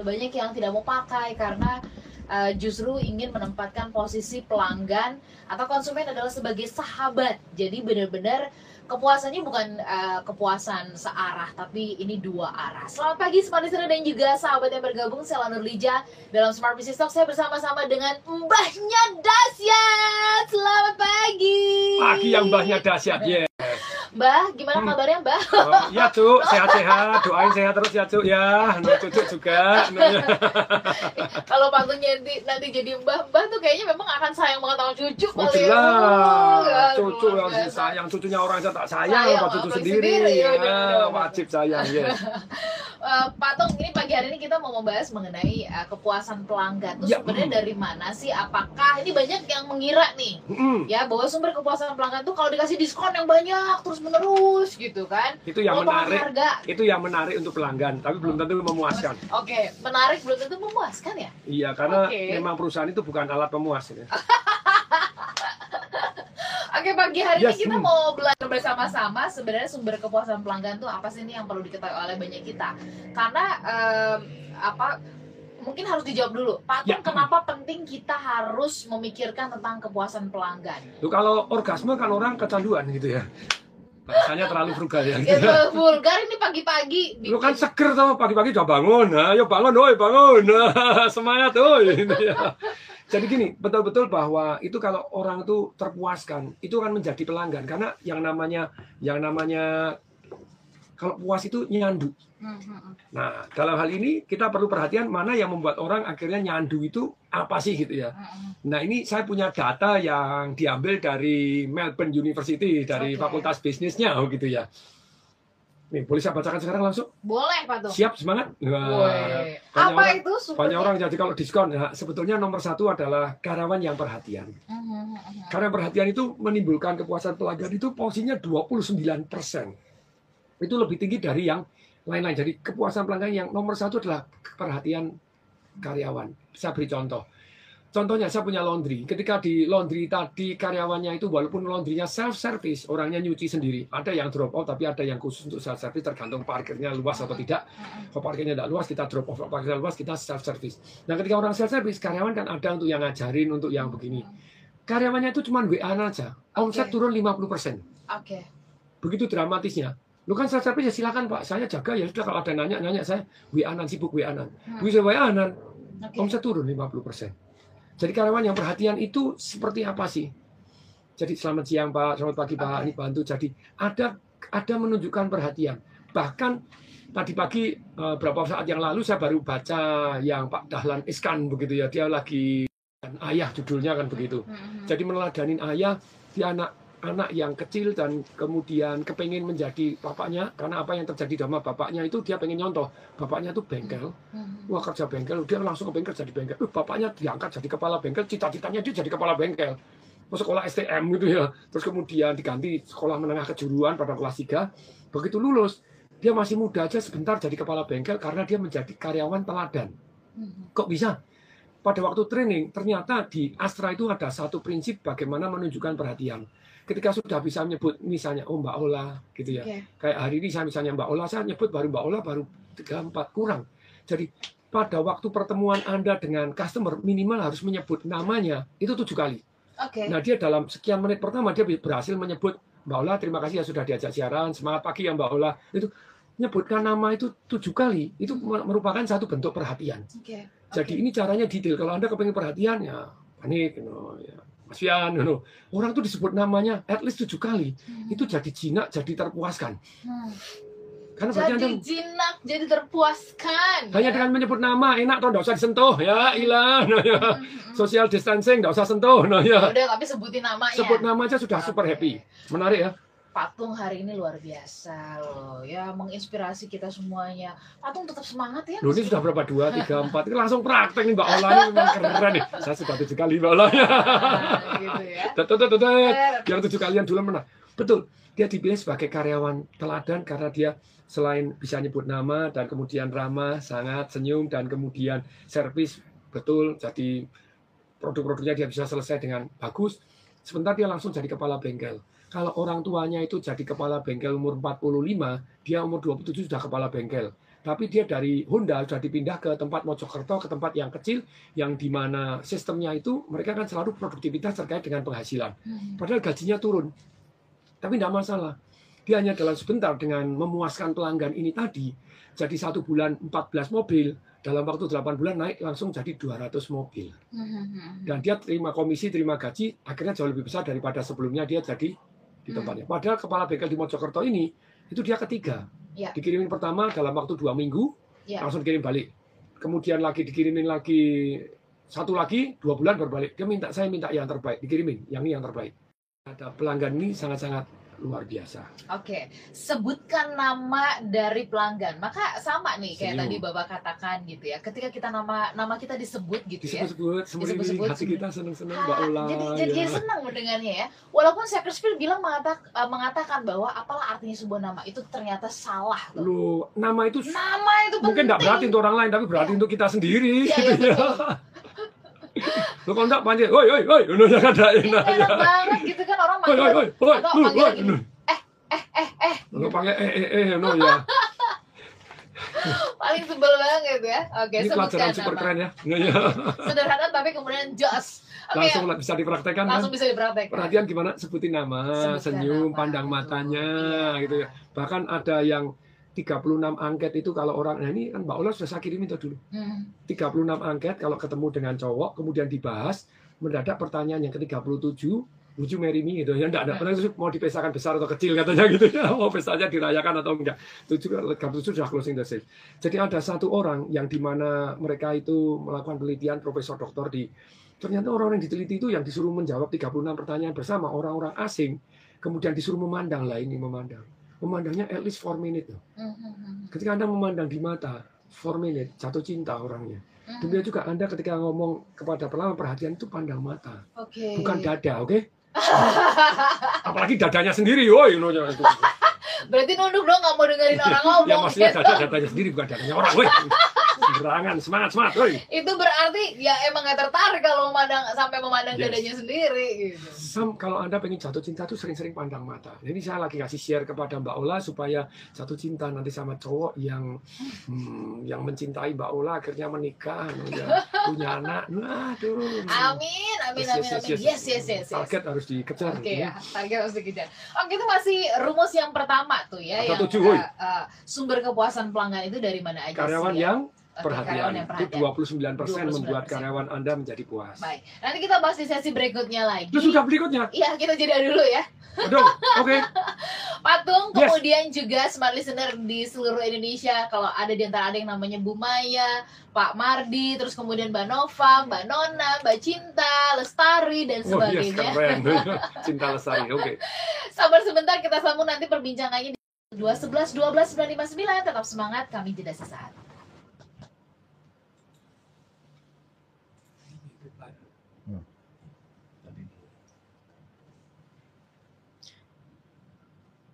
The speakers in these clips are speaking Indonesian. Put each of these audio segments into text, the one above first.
banyak yang tidak mau pakai karena uh, justru ingin menempatkan posisi pelanggan atau konsumen adalah sebagai sahabat. Jadi benar-benar kepuasannya bukan uh, kepuasan searah tapi ini dua arah. Selamat pagi Smart Listener dan juga sahabat yang bergabung saya Lanur Lija dalam Smart Business Talk saya bersama-sama dengan Mbahnya Dasyat. Selamat pagi. Pagi yang Mbahnya Dasyat, ya. Yeah. Mbah, gimana hmm. kabarnya Mbah? Oh, ya Cuk, sehat-sehat, doain sehat terus ya Cuk ya, nah, Cucu juga. Kalau pantungnya nanti, nanti jadi Mbah, Mbah tuh kayaknya memang akan sayang banget sama cucu. Oh jelas, ya. cucu yang sayang, cucunya orang saya tak sayang, sayang cucu sendiri, sendiri ya, ya, wajib sayang ya. uh, Pak Tung, ini pagi hari ini kita mau membahas mengenai uh, kepuasan pelanggan. Itu ya, sebenarnya mm. dari mana sih? Apakah ini banyak yang mengira nih, mm. ya bahwa sumber kepuasan pelanggan tuh kalau dikasih diskon yang banyak terus menerus gitu kan? Itu yang menarik. Harga. Itu yang menarik untuk pelanggan, tapi belum tentu memuaskan. Oke, okay. menarik belum tentu memuaskan ya? Iya, karena okay. memang perusahaan itu bukan alat pemuas. Ya. Oke pagi hari yes. ini kita mau belajar bersama-sama sebenarnya sumber kepuasan pelanggan tuh apa sih ini yang perlu diketahui oleh banyak kita karena um, apa mungkin harus dijawab dulu Pak ya. kenapa penting kita harus memikirkan tentang kepuasan pelanggan Tuh, kalau orgasme kan orang kecanduan gitu ya Bahasanya terlalu frugal ya. Gitu. vulgar ini pagi-pagi. Lu kan seger tuh pagi-pagi udah bangun. Ayo bangun, oi bangun. Semangat, oi. ya. Jadi gini, betul-betul bahwa itu kalau orang itu terpuaskan, itu akan menjadi pelanggan karena yang namanya yang namanya kalau puas itu nyandu. Hmm. Nah, dalam hal ini kita perlu perhatian mana yang membuat orang akhirnya nyandu itu apa sih gitu ya. Hmm. Nah, ini saya punya data yang diambil dari Melbourne University dari okay. Fakultas Bisnisnya oh gitu ya. Nih, boleh saya bacakan sekarang langsung? Boleh, Pak Tuh. Siap, semangat? Apa orang, itu? Banyak orang jadi kalau diskon, ya, sebetulnya nomor satu adalah karyawan yang perhatian. Uh, uh, uh, Karena perhatian itu menimbulkan kepuasan pelanggan itu porsinya 29 persen. Itu lebih tinggi dari yang lain-lain. Jadi kepuasan pelanggan yang nomor satu adalah perhatian karyawan. Saya beri contoh. Contohnya saya punya laundry. Ketika di laundry tadi karyawannya itu walaupun laundrynya self service, orangnya nyuci sendiri. Ada yang drop off tapi ada yang khusus untuk self service tergantung parkirnya luas atau tidak. Kalau parkirnya tidak luas kita drop off, kalau parkirnya luas kita self service. Nah, ketika orang self service, karyawan kan ada untuk yang ngajarin, untuk yang begini. Karyawannya itu cuma WA aja. Omset okay. turun 50%. Oke. Okay. Begitu dramatisnya. Lu kan self service ya silakan Pak, saya jaga ya sudah kalau ada nanya nanya saya WA sibuk WA nan. Hmm. Bisa WA nan. Okay. Omset turun 50%. Jadi karyawan yang perhatian itu seperti apa sih? Jadi selamat siang Pak, selamat pagi Pak, ini bantu. Jadi ada ada menunjukkan perhatian. Bahkan tadi pagi eh, beberapa saat yang lalu saya baru baca yang Pak Dahlan Iskan begitu ya. Dia lagi ayah judulnya kan begitu. Mm-hmm. Jadi meneladanin ayah di anak anak yang kecil dan kemudian kepengen menjadi bapaknya karena apa yang terjadi sama bapaknya itu dia pengen nyontoh. Bapaknya itu bengkel. Hmm. wah kerja bengkel dia langsung ke bengkel jadi bengkel. Uh, bapaknya diangkat jadi kepala bengkel cita-citanya dia jadi kepala bengkel. Mau sekolah STM gitu ya. Terus kemudian diganti sekolah menengah kejuruan pada kelas 3 begitu lulus dia masih muda aja sebentar jadi kepala bengkel karena dia menjadi karyawan teladan. Hmm. kok bisa? Pada waktu training ternyata di Astra itu ada satu prinsip bagaimana menunjukkan perhatian ketika sudah bisa menyebut misalnya oh Mbak Ola gitu ya. Okay. Kayak hari ini saya misalnya Mbak Ola saya nyebut baru Mbak Ola baru tiga empat kurang. Jadi pada waktu pertemuan Anda dengan customer minimal harus menyebut namanya itu tujuh kali. Okay. Nah dia dalam sekian menit pertama dia berhasil menyebut Mbak Ola terima kasih ya sudah diajak siaran semangat pagi ya Mbak Ola itu menyebutkan nama itu tujuh kali itu merupakan satu bentuk perhatian. Okay. Jadi okay. ini caranya detail. Kalau anda kepengen perhatian ya panik, you know, ya Mas Fian, you orang tuh disebut namanya at least tujuh kali, hmm. itu jadi jinak, jadi terpuaskan. Hmm. Karena jadi anda, jinak, jadi terpuaskan. Hanya ya? dengan menyebut nama, enak tuh, nggak usah disentuh, ya, hilang, no, ya. Hmm, hmm, hmm. Social distancing, nggak usah sentuh, no, ya. Udah, tapi sebutin namanya. Sebut nama aja sudah okay. super happy, menarik ya. Patung hari ini luar biasa loh ya menginspirasi kita semuanya. Patung tetap semangat ya. Loh ini sudah berapa dua tiga empat ini langsung praktek nih Mbak Ola ini memang keren nih. Saya sudah tujuh kali Mbak Ola. Nah, gitu ya. Tuh, tuh, tuh, Yang tujuh kalian dulu mana? Betul. Dia dipilih sebagai karyawan teladan karena dia selain bisa nyebut nama dan kemudian ramah, sangat senyum dan kemudian servis betul. Jadi produk-produknya dia bisa selesai dengan bagus. Sebentar dia langsung jadi kepala bengkel kalau orang tuanya itu jadi kepala bengkel umur 45, dia umur 27 sudah kepala bengkel. tapi dia dari Honda sudah dipindah ke tempat Mojokerto ke tempat yang kecil yang di mana sistemnya itu mereka kan selalu produktivitas terkait dengan penghasilan. Hmm. Padahal gajinya turun. Tapi tidak masalah. Dia hanya dalam sebentar dengan memuaskan pelanggan ini tadi, jadi satu bulan 14 mobil, dalam waktu 8 bulan naik langsung jadi 200 mobil. Hmm. Dan dia terima komisi, terima gaji, akhirnya jauh lebih besar daripada sebelumnya dia jadi di Hmm. tempatnya. Padahal kepala bengkel di Mojokerto ini, itu dia ketiga. Ya. Dikirimin pertama dalam waktu dua minggu, Ya. langsung dikirim balik. Kemudian lagi dikirimin lagi satu lagi dua bulan baru balik. Dia minta saya minta yang terbaik, dikirimin yang ini yang terbaik. Ada pelanggan ini sangat-sangat luar biasa. Oke, sebutkan nama dari pelanggan. Maka sama nih kayak Senyum. tadi Bapak katakan gitu ya. Ketika kita nama nama kita disebut gitu ya. Disebut-sebut, semeriwing, Disebut-sebut, hati kita seneng-seneng, Mbak Ola. jadi jadi, ya. jadi senang mendengarnya ya. Walaupun Shakespeare bilang mengatak- eh, mengatakan bahwa apalah artinya sebuah nama itu ternyata salah. Tuh. Lu, nama itu Nama itu mungkin tidak penting. berarti untuk orang lain, tapi berarti Iya. untuk kita sendiri. Iya, gitu iya, ya. Lu kalau enggak panggil, woi, woi, woi, lu jangan ada Ini enak ya. banget gitu kan orang manggil woi, woi, panggil woi, lu. eh eh eh Lu pakai eh, eh, eh, no ya. paling sebel banget ya. Oke, Ini pelajaran super keren ya. Iya, iya. Sederhana tapi kemudian jos. Oke, Langsung bisa dipraktekkan kan. langsung bisa dipraktekkan. Perhatian gimana sebutin nama, senyum, nama, pandang matanya Iya. gitu ya. Bahkan ada yang 36 angket itu kalau orang nah ini kan Mbak Ola sudah saya kirimin tuh dulu. Hmm. 36 angket kalau ketemu dengan cowok kemudian dibahas mendadak pertanyaan yang ke-37 lucu Mary Me? Gitu. Ya enggak ada pernah itu mau dipesahkan besar atau kecil katanya gitu ya. Mau pestanya dirayakan atau enggak. Itu juga 37 sudah closing the sale. Jadi ada satu orang yang di mana mereka itu melakukan penelitian profesor doktor di ternyata orang yang diteliti itu yang disuruh menjawab 36 pertanyaan bersama orang-orang asing kemudian disuruh memandang lah ini memandang memandangnya at least 4 minute loh. Hmm, hmm, hmm, ketika anda memandang di mata 4 minute jatuh cinta orangnya. Demikian juga Anda ketika ngomong kepada pelanggan perhatian itu pandang mata, Oke. bukan dada, oke? Apalagi dadanya sendiri, woi, jangan itu. Berarti nunduk dong nggak mau dengerin orang ngomong. Ya maksudnya gitu. dada dadanya sendiri bukan dadanya orang, woi. Sembarangan, semangat, semangat. Itu berarti ya emang nggak tertarik kalau memandang sampai memandang Yes. dadanya sendiri gitu. Sam, kalau Anda pengen jatuh cinta tuh sering-sering pandang mata. Nah, Ini saya lagi kasih share kepada Mbak Ola supaya jatuh cinta nanti sama cowok yang hmm, yang mencintai Mbak Ola akhirnya menikah, ya, punya anak. Waduh. Amin, amin, amin, amin. Yes, yes, yes, yes. Target harus dikejar. Oke ya, target harus dikejar. Oke itu masih rumus yang pertama tuh ya, Atau yang tujuh, uh, uh, sumber kepuasan pelanggan itu dari mana aja Karyawan sih? ya? yang perhatian yang itu perhatian. 29% 29%. membuat karyawan Anda menjadi puas. Baik, nanti kita bahas di sesi berikutnya lagi. Itu sudah berikutnya. Iya, kita jeda dulu ya. Aduh, oke. Patung, Yes. kemudian juga smart listener di seluruh Indonesia. Kalau ada di antara ada yang namanya Bu Maya, Pak Mardi, terus kemudian Mbak Nova, Mbak Nona, Mbak Cinta, Lestari, dan Oh yes, sebagainya. keren. Cinta Lestari, oke. Sabar sebentar, kita sambung nanti perbincangannya di 211 12 959. Tetap semangat, kami jeda sesaat.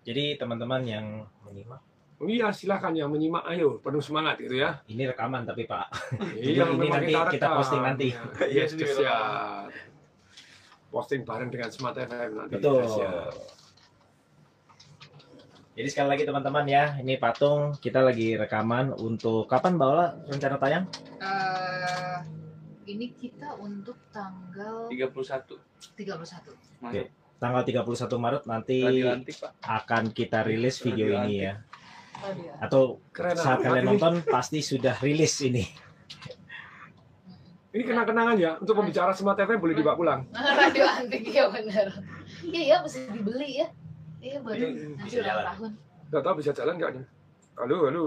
Jadi teman-teman yang menyimak, Oh iya, silakan yang menyimak, ayo, penuh semangat gitu ya. ini rekaman tapi Pak, Iya, ini nanti kita rekam. posting nanti. Ya, Iya, Yes, yes, ya. Posting bareng dengan Smart FM nanti. betul. Yes, ya. Jadi sekali lagi teman-teman ya, ini patung kita lagi rekaman untuk kapan Mbak Ola rencana tayang? Eh, ini kita untuk tanggal 31 31. Masuk Tanggal 31 Maret nanti radio antik pak akan kita rilis video Radio ini antik. ya. Oh, dia. Atau Keren saat kalian ini. nonton pasti sudah rilis ini. Ini kenang-kenangan ya, untuk pembicara Smart FM boleh dibawa pulang. Radio antik ya benar. Iya ya mesti dibeli ya. Iya baru Iya, nanti bisa ulang jalan. tahun. Gak tahu bisa jalan nggak nih? Halo, halo.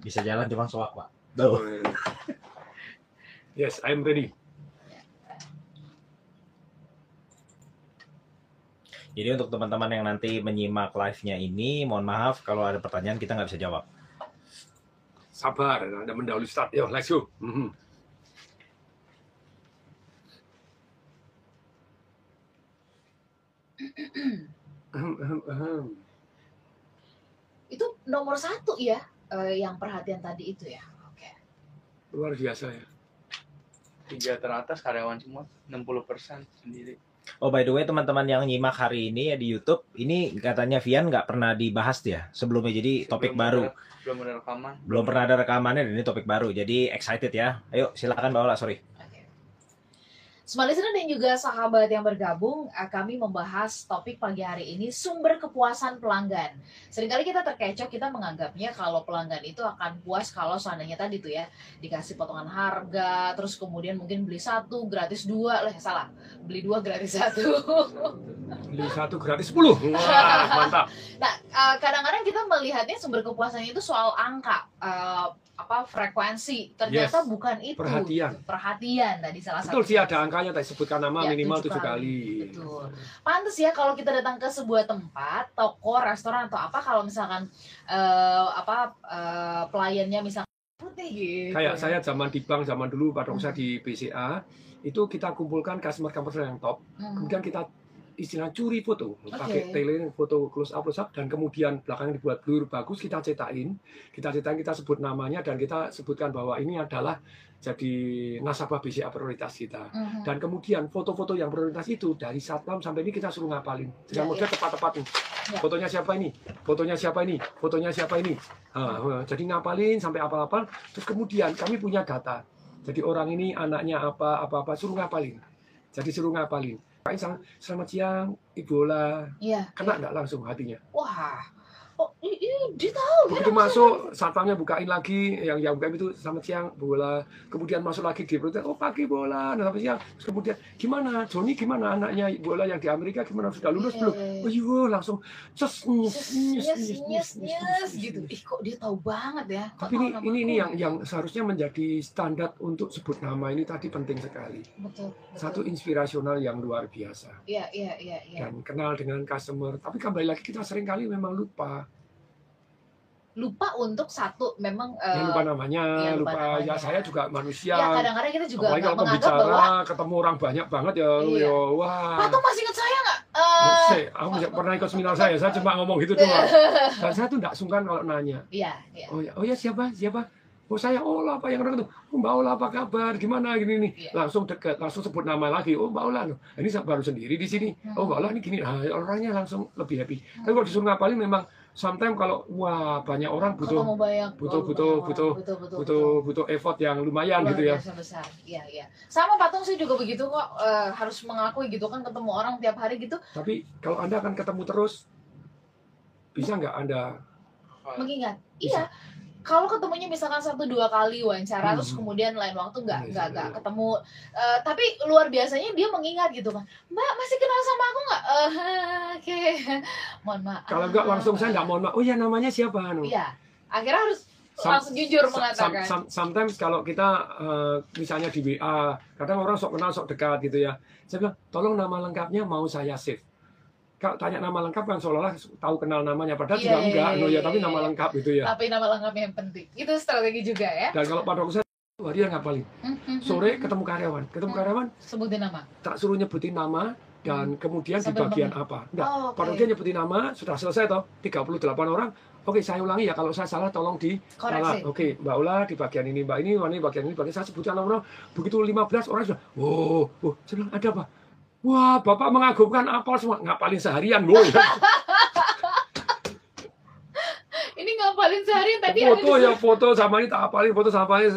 Bisa jalan cuma soak Pak. Tuh. Oh, iya. Yes, I'm ready. Jadi untuk teman-teman yang nanti menyimak live-nya ini, mohon maaf kalau ada pertanyaan kita nggak bisa jawab. Sabar, Anda mendahului start. Yo, let's go. Mhm. Ahem, ahem, ahem. Itu nomor satu ya eh, yang perhatian tadi itu ya. Oke. Luar biasa ya. tiga teratas karyawan semua 60% sendiri Oh by the way teman-teman yang nyimak hari ini ya di YouTube, ini katanya Vian nggak pernah dibahas ya sebelumnya jadi topik Belum baru. ada- belum ada rekaman. Belum pernah ada rekamannya dan ini topik baru. Jadi excited ya. Ayo silakan Mbak Ola, sorry. Smart listener dan juga sahabat yang bergabung, eh, kami membahas topik pagi hari ini sumber kepuasan pelanggan. Seringkali kita terkecoh, kita menganggapnya kalau pelanggan itu akan puas kalau seandainya tadi tuh ya dikasih potongan harga, terus kemudian mungkin beli satu gratis dua, lah salah, beli dua gratis satu. Beli satu gratis 10. Wah, mantap. Nah, eh, kadang-kadang kita melihatnya sumber kepuasannya itu soal angka, eh, apa frekuensi. Ternyata Yes. bukan itu. Perhatian. Perhatian tadi salah Betul satu. sih ada angkanya tadi sebutkan nama Ya, minimal tujuh kali. Betul. Pantes ya kalau kita datang ke sebuah tempat, toko, restoran atau apa kalau misalkan eh, apa eh, pelayannya misalkan putih gitu. Kayak saya zaman di bank zaman dulu pada waktu saya di BCA itu kita kumpulkan customer customer yang top, Hmm. kemudian kita istilah curi foto, pakai tele foto close up close up dan kemudian belakangnya dibuat blur bagus kita cetakin, kita cetakin kita sebut namanya dan kita sebutkan bahwa ini adalah jadi nasabah BCA prioritas kita. Mhm. Dan kemudian foto-foto yang prioritas itu dari satpam sampai ini kita suruh ngapalin. Ya, Dengan model tepat-tepat nih. Ya. Fotonya siapa ini? Fotonya siapa ini? Fotonya siapa ini? Jadi ngapalin sampai apal-apal. Terus kemudian kami punya data. Jadi orang ini anaknya apa apa-apa suruh ngapalin. Jadi suruh ngapalin. Pak Insang, selamat siang, Ibu Ola. Iya. Kena nggak langsung hatinya? Wah. Oh, ini dia tahu ya. Begitu masuk, satpamnya bukain lagi, yang yang bukain itu selamat siang, bola. Kemudian masuk lagi di perutnya, oh pagi bola, nah, selamat siang. Terus kemudian gimana, Joni gimana anaknya bola yang di Amerika gimana sudah lulus belum? Iya. Oh iya langsung ces nyes nyes Yes, yes, yes, gitu. Ih, kok dia tahu banget ya? Kok Tapi ini ini ini yang yang seharusnya menjadi standar untuk sebut nama ini tadi penting sekali. betul, betul. Satu inspirasional yang luar biasa Iya, iya, iya, iya. dan kenal dengan customer. Tapi kembali lagi kita sering kali memang lupa. Lupa untuk satu memang Ya, eh, lupa namanya, iya, lupa lupa, namanya. ya saya juga manusia. ya kadang-kadang kita juga Apalagi kalau menganggap pembicara bahwa ketemu orang banyak banget ya, Iya. ya wah. Pak Tom masih ingat saya nggak? Eh, Saya, aku nggak pernah ikut seminar saya, saya cuma ngomong gitu doang. Dan saya tuh nggak sungkan kalau nanya. Iya, iya. Oh ya, oh ya siapa, siapa? Oh saya Ola apa yang orang itu? Oh Mbak Ola apa kabar? Gimana gini nih? Iya. Langsung deket, langsung sebut nama lagi. Oh Mbak Ola. Ini saya baru sendiri di sini. Oh Mbak Ola ini gini. Nah, orangnya langsung lebih happy. Tapi kalau disuruh ngapalin memang sometimes kalau wah banyak orang butuh banyak, butuh- butuh- banyak butuh- orang. betul, betul, butuh butuh effort yang lumayan Luar gitu ya. besar. Iya, iya. Sama patung sih juga begitu kok eh, harus mengakui gitu kan ketemu orang tiap hari gitu Tapi kalau Anda akan ketemu terus, bisa nggak Anda? mengingat. Bisa. Iya. Kalau ketemunya misalkan satu dua kali wawancara terus Hmm. kemudian lain waktu nggak Iya, nggak iya, nggak iya. ketemu Eh, tapi luar biasanya dia mengingat gitu kan Mbak masih kenal sama aku nggak Eh, oke mohon maaf Kalau nggak langsung saya nggak mohon maaf. Oh ya namanya siapa? Anu? iya akhirnya harus Sam- langsung jujur Some- mengatakan some- sometimes kalau kita eh, misalnya di WA, kadang orang sok kenal sok dekat gitu ya. Saya bilang, tolong nama lengkapnya mau saya save. Tanya nama lengkap kan seolah-olah tahu kenal namanya, padahal Iya, juga iya, enggak, iya, no, ya, iya, tapi iya, nama iya. lengkap gitu ya. tapi nama lengkapnya yang penting itu strategi juga ya Dan kalau pada waktu saya dia ngapalin. Hmm, hmm, Sore hmm, ketemu karyawan, ketemu Hmm. karyawan sebutin nama tak suruh nyebutin nama dan kemudian di Sambil bagian apa. Enggak, oh, pada oke dia nyebutin nama sudah selesai toh 38 orang. Oke, saya ulangi ya kalau saya salah tolong di koreksi Salah. Oke, Mbak Ula di bagian ini, Mbak ini, Mbak ini bagian ini, bagian saya sebutkan nama Begitu 15 orang sudah, oh, oh, saya bilang ada apa? Wah, Bapak mengagumkan apal semua, ngapalin seharian loh. ngapalin sehari tadi foto di- ya foto sama ini tak apalin, foto sama ini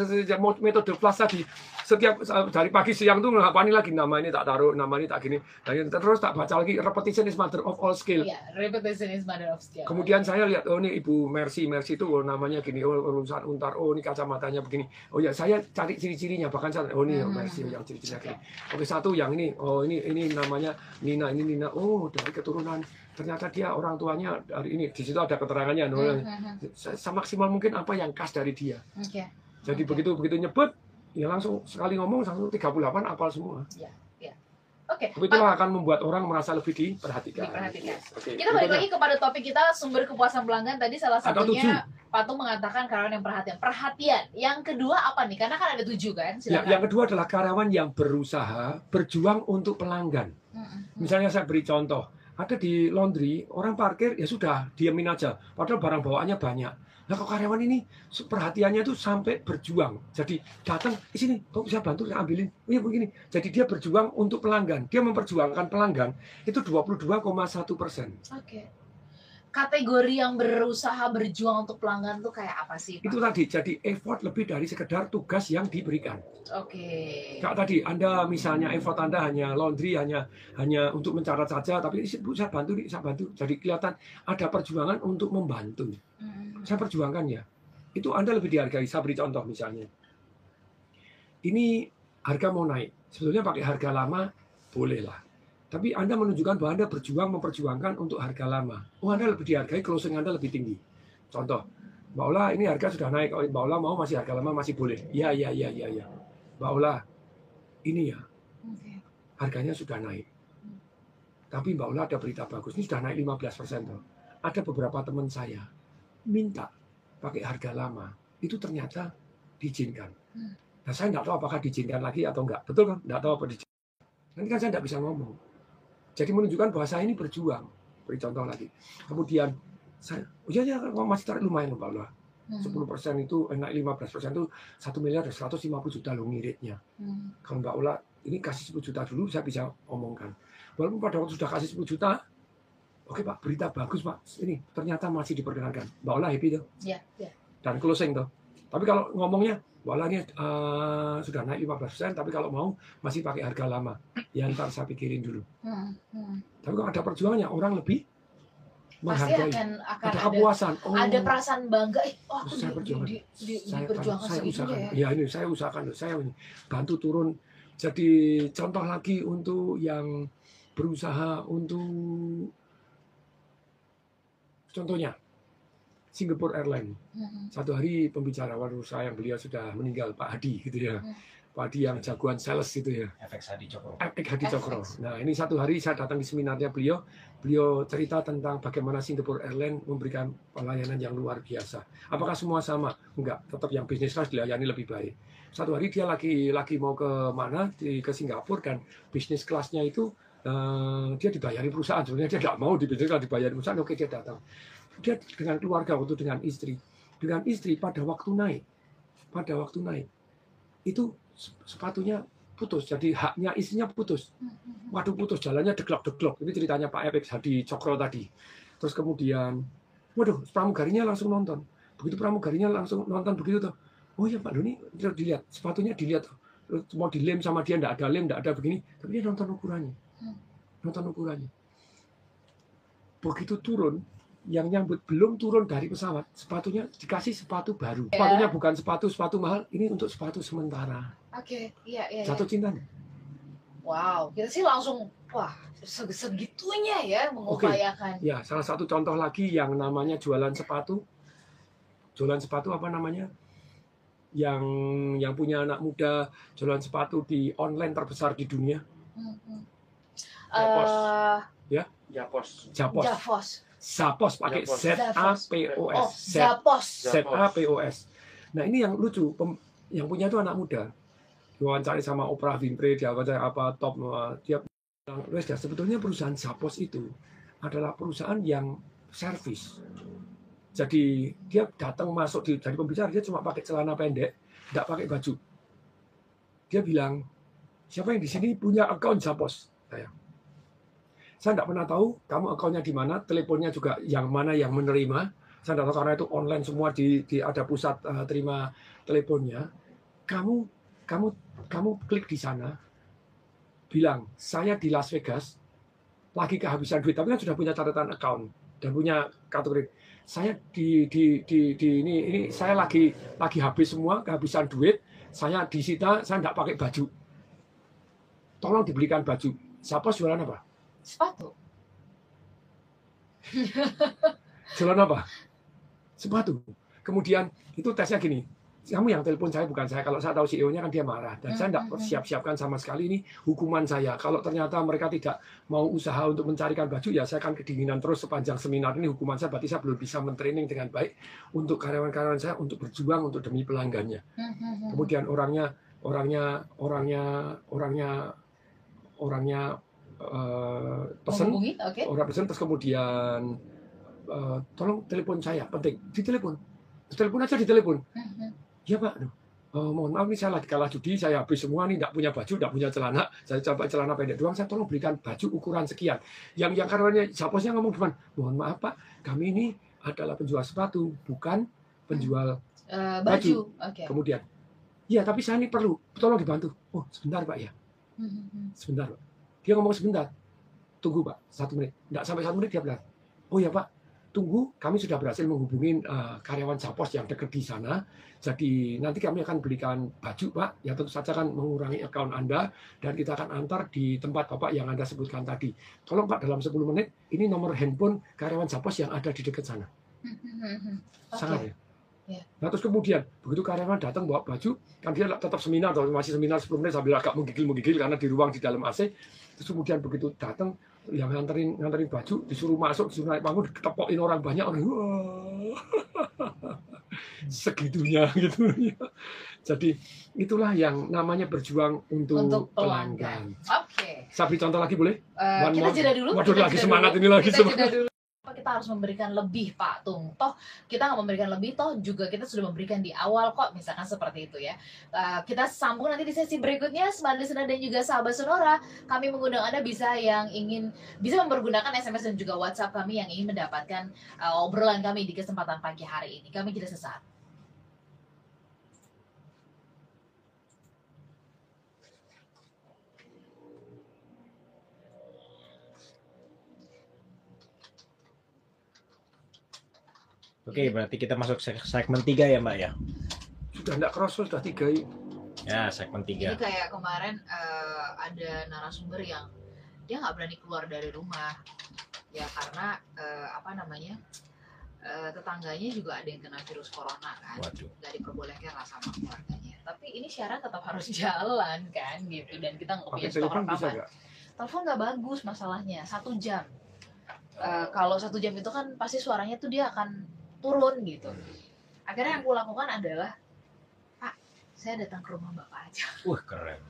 metode flash tadi. Setiap dari pagi siang tuh ngapalin lagi nama ini tak taruh, nama ini tak gini. Dan terus tak baca lagi repetition is mother of all skill. Iya, repetition is mother of skill. Kemudian saya lihat, oh ini Ibu Mercy, Mercy itu oh, namanya gini, oh urusan untar, oh ini kacamatanya begini. Oh ya, saya cari ciri-cirinya, bahkan saya, oh ini Hmm. Mercy yang ciri-cirinya gini. Oke satu yang ini, oh ini ini namanya Nina, ini Nina, oh dari keturunan. Ternyata dia orang tuanya dari ini, di situ ada keterangannya. no. Hmm, hmm, Semaksimal mungkin apa yang khas dari dia. Oke. Jadi Oke. begitu begitu nyebut, ya langsung sekali ngomong langsung 38 apal semua. Oke. Tapi itulah akan membuat orang merasa lebih diperhatikan. Diperhatikan. Yes. Oke, Kita balik lagi kepada topik kita sumber kepuasan pelanggan tadi salah satunya Patung mengatakan karyawan yang perhatian. Perhatian. Yang kedua apa nih? Karena kan ada tujuh kan. Ya, yang kedua adalah karyawan yang berusaha berjuang untuk pelanggan. Hmm, hmm. Misalnya saya beri contoh, ada di laundry orang parkir ya sudah diamin aja, padahal barang bawaannya banyak. Nah kok karyawan ini perhatiannya itu sampai berjuang. Jadi datang di sini, kok bisa bantu saya ambilin. Oh iya begini. Jadi dia berjuang untuk pelanggan. Dia memperjuangkan pelanggan itu 22,1 persen. Oke. Kategori yang berusaha berjuang untuk pelanggan tuh kayak apa sih? Pak? Itu tadi. Jadi effort lebih dari sekedar tugas yang diberikan. Oke. Kak tadi Anda misalnya effort Anda hanya laundry hanya hanya untuk mencatat saja tapi Bu saya bantu nih, saya bantu. Jadi kelihatan ada perjuangan untuk membantu. Mm. Saya perjuangkan ya. Itu Anda lebih dihargai. Saya beri contoh misalnya. Ini harga mau naik. Sebetulnya pakai harga lama boleh lah. Tapi Anda menunjukkan bahwa Anda berjuang memperjuangkan untuk harga lama. Oh Anda lebih dihargai, closing Anda lebih tinggi. Contoh, Mbak Ola ini harga sudah naik. Kalau Mbak Ola mau masih harga lama masih boleh. Iya, iya, iya, iya. Ya. Mbak Ola, ini ya harganya sudah naik. Tapi Mbak Ola ada berita bagus, ini sudah naik 15 persen. Ada beberapa teman saya minta pakai harga lama, itu ternyata diizinkan. Hmm. Nah saya nggak tahu apakah diizinkan lagi atau enggak. Betul kan? Nggak tahu apa diizinkan. Nanti kan saya nggak bisa ngomong. Jadi menunjukkan bahwa saya ini berjuang. Beri contoh lagi. Kemudian saya, oh iya ya, masih tarik lumayan loh Mbak Ola. Hmm. 10 persen itu, eh, naik 15 persen itu 1 miliar 150 juta loh ngiritnya Hmm. kalau Mbak Ola ini kasih 10 juta dulu saya bisa omongkan. Walaupun pada waktu sudah kasih 10 juta, oke Pak, berita bagus Pak, ini ternyata masih diperkenankan. Mbak Ola happy tuh, Ya, ya. dan closing tuh. Tapi kalau ngomongnya, Ola ini eh, sudah naik 15%, tapi kalau mau masih pakai harga lama. Ya ntar saya pikirin dulu. Hmm. Hmm. Tapi kalau ada perjuangannya, orang lebih Pasti menghargai. akan akan Ada ada kepuasan. Oh, ada perasaan bangga. Eh, oh aku Saya di, perjuangan. di, di, di, saya, diperjuangkan saya usahakan. ya. Ya ini saya usahakan, saya ini bantu turun. Jadi contoh lagi untuk yang berusaha untuk contohnya Singapore Airlines. Hmm. Satu hari pembicara usaha yang beliau sudah meninggal Pak Hadi gitu ya. Hmm. Pak Hadi yang jagoan sales gitu ya. efek Sadi Cokro. Epic Hadi Cokro. FX. Nah ini satu hari saya datang di seminarnya beliau. Beliau cerita tentang bagaimana Singapore Airlines memberikan pelayanan yang luar biasa. Apakah semua sama? Enggak. Tetap yang bisnis kelas dilayani lebih baik. Satu hari dia lagi lagi mau ke mana? Di, ke Singapura dan bisnis kelasnya itu eh, dia dibayari perusahaan. Sebenarnya dia tidak mau di bisnis kelas dibayari perusahaan. Oke dia datang. Dia dengan keluarga waktu dengan istri. Dengan istri pada waktu naik. Pada waktu naik. Itu sepatunya putus. Jadi haknya istrinya putus. Waduh putus jalannya deglok-deglok. Ini ceritanya Pak Epek Hadi Cokro tadi. Terus kemudian, waduh pramugarinya langsung nonton. Begitu pramugarinya langsung nonton begitu tuh. Oh ya Pak Doni, terus dilihat sepatunya dilihat. Mau dilem sama dia ndak ada lem, ndak ada begini. Tapi dia nonton ukurannya. Hmm. Nonton ukurannya. Begitu turun, yang nyambut belum turun dari pesawat, sepatunya dikasih sepatu baru. Ya. Sepatunya bukan sepatu sepatu mahal, ini untuk sepatu sementara. Oke, iya iya. iya. Jatuh cinta. Wow, kita sih langsung wah seg- segitunya ya mengupayakan. Ya, salah satu contoh lagi yang namanya jualan sepatu. Jualan sepatu apa namanya? Yang yang punya anak muda jualan sepatu di online terbesar di dunia, Hmm, hmm. Japos. Eh, Japos. Japos. Javos. Zapos pakai. Z A P O Oh, S. Z Zapos. Z A P O S. Nah, ini yang lucu, pem- yang punya itu anak muda. Diwawancari sama Oprah Winfrey, dia apa top uh, dia bilang, "Wes, dah, sebetulnya perusahaan Zapos itu adalah perusahaan yang servis. Jadi dia datang masuk di dari pembicara dia cuma pakai celana pendek, tidak pakai baju. Dia bilang, siapa yang di sini punya akun Zapos? Saya. Saya tidak pernah tahu kamu akunnya di mana, teleponnya juga yang mana yang menerima. Saya tidak tahu karena itu online semua di, di ada pusat eh, terima teleponnya. Kamu kamu kamu klik di sana, bilang saya di Las Vegas lagi kehabisan duit, tapi kan sudah punya catatan account dan punya kategori. Saya di di di, di ini ini saya lagi lagi habis semua kehabisan duit. Saya disita, saya tidak pakai baju. Tolong dibelikan baju. Siapa jualan apa? Sepatu. Jualan apa? Sepatu. Kemudian itu tesnya gini, kamu yang telepon saya bukan saya. Kalau saya tahu CEO-nya kan dia marah dan saya tidak Hmm, hmm, hmm. siap-siapkan sama sekali ini hukuman saya. Kalau ternyata mereka tidak mau usaha untuk mencarikan baju, ya saya akan kedinginan terus sepanjang seminar ini hukuman saya. Berarti saya belum bisa mentraining dengan baik untuk karyawan-karyawan saya untuk berjuang untuk demi pelanggannya. Hmm. Kemudian orangnya, orangnya, orangnya, orangnya, orangnya eh, Menghubungi, oke. orang pesen terus kemudian eh, tolong telepon saya. Penting. Ditelepon. Telepon aja di telepon Mhm. ya pak. Aduh, oh, mohon maaf nih saya lagi kalah judi saya habis semua nih tidak punya baju tidak punya celana. Saya coba celana pendek doang saya tolong berikan baju ukuran sekian. Yang yang karyawannya saposnya ngomong depan mohon maaf pak. Kami ini adalah penjual sepatu bukan penjual Eh, baju. Baju. Oke. kemudian ya tapi saya ini perlu. Tolong dibantu. Oh sebentar pak ya. Mhm. sebentar pak dia ngomong sebentar. Tunggu pak. Satu menit. Tidak sampai satu menit dia bilang oh ya pak. Tunggu kami sudah berhasil menghubungi eh, karyawan Sapos yang dekat di sana. Jadi nanti kami akan belikan baju pak. Ya tentu saja akan mengurangi account anda dan kita akan antar di tempat bapak yang anda sebutkan tadi. Tolong pak dalam 10 menit ini nomor handphone karyawan Sapos yang ada di dekat sana. Mhm. Oke. sangat ya. Iya. Nah terus kemudian begitu karyawan datang bawa baju, kan dia tetap seminar atau masih seminar 10 menit sambil agak menggigil-menggigil karena di ruang di dalam AC. Terus kemudian begitu datang yang nganterin nganterin baju disuruh masuk disuruh naik panggung diketepokin orang banyak orang wah segitunya gitu ya. Jadi itulah yang namanya berjuang untuk, Untuk pelanggan. pelanggan. Oke. Saya beri contoh lagi boleh? Eh, One kita jeda dulu. Waduh kita lagi semangat dulu. ini lagi kita semangat. Kita harus memberikan lebih Pak Tung. Toh kita nggak memberikan lebih, toh juga kita sudah memberikan di awal kok, misalkan seperti itu ya. Eh, kita sambung nanti di sesi berikutnya, Smart Listener dan juga sahabat Sonora. Kami mengundang Anda bisa yang ingin bisa mempergunakan SMS dan juga WhatsApp kami yang ingin mendapatkan eh, obrolan kami di kesempatan pagi hari ini. Kami tidak sesaat. Oke, berarti kita masuk seg- segmen 3 ya, Mbak ya. Sudah tidak kerasa sudah tiga ini. Ya, segmen Ini 3. kayak kemarin eh, ada narasumber yang dia nggak berani keluar dari rumah. Ya karena eh, apa namanya eh, tetangganya juga ada yang kena virus corona kan? Waduh. nggak diperbolehkan lah sama keluarganya. Tapi ini syarat tetap harus jalan kan? Gitu. Dan kita nggak punya stok rekaman telepon nggak bagus masalahnya. Satu jam. Eh, kalau satu jam itu kan pasti suaranya tuh dia akan turun gitu akhirnya yang aku lakukan adalah pak saya datang ke rumah bapak aja Wah, keren.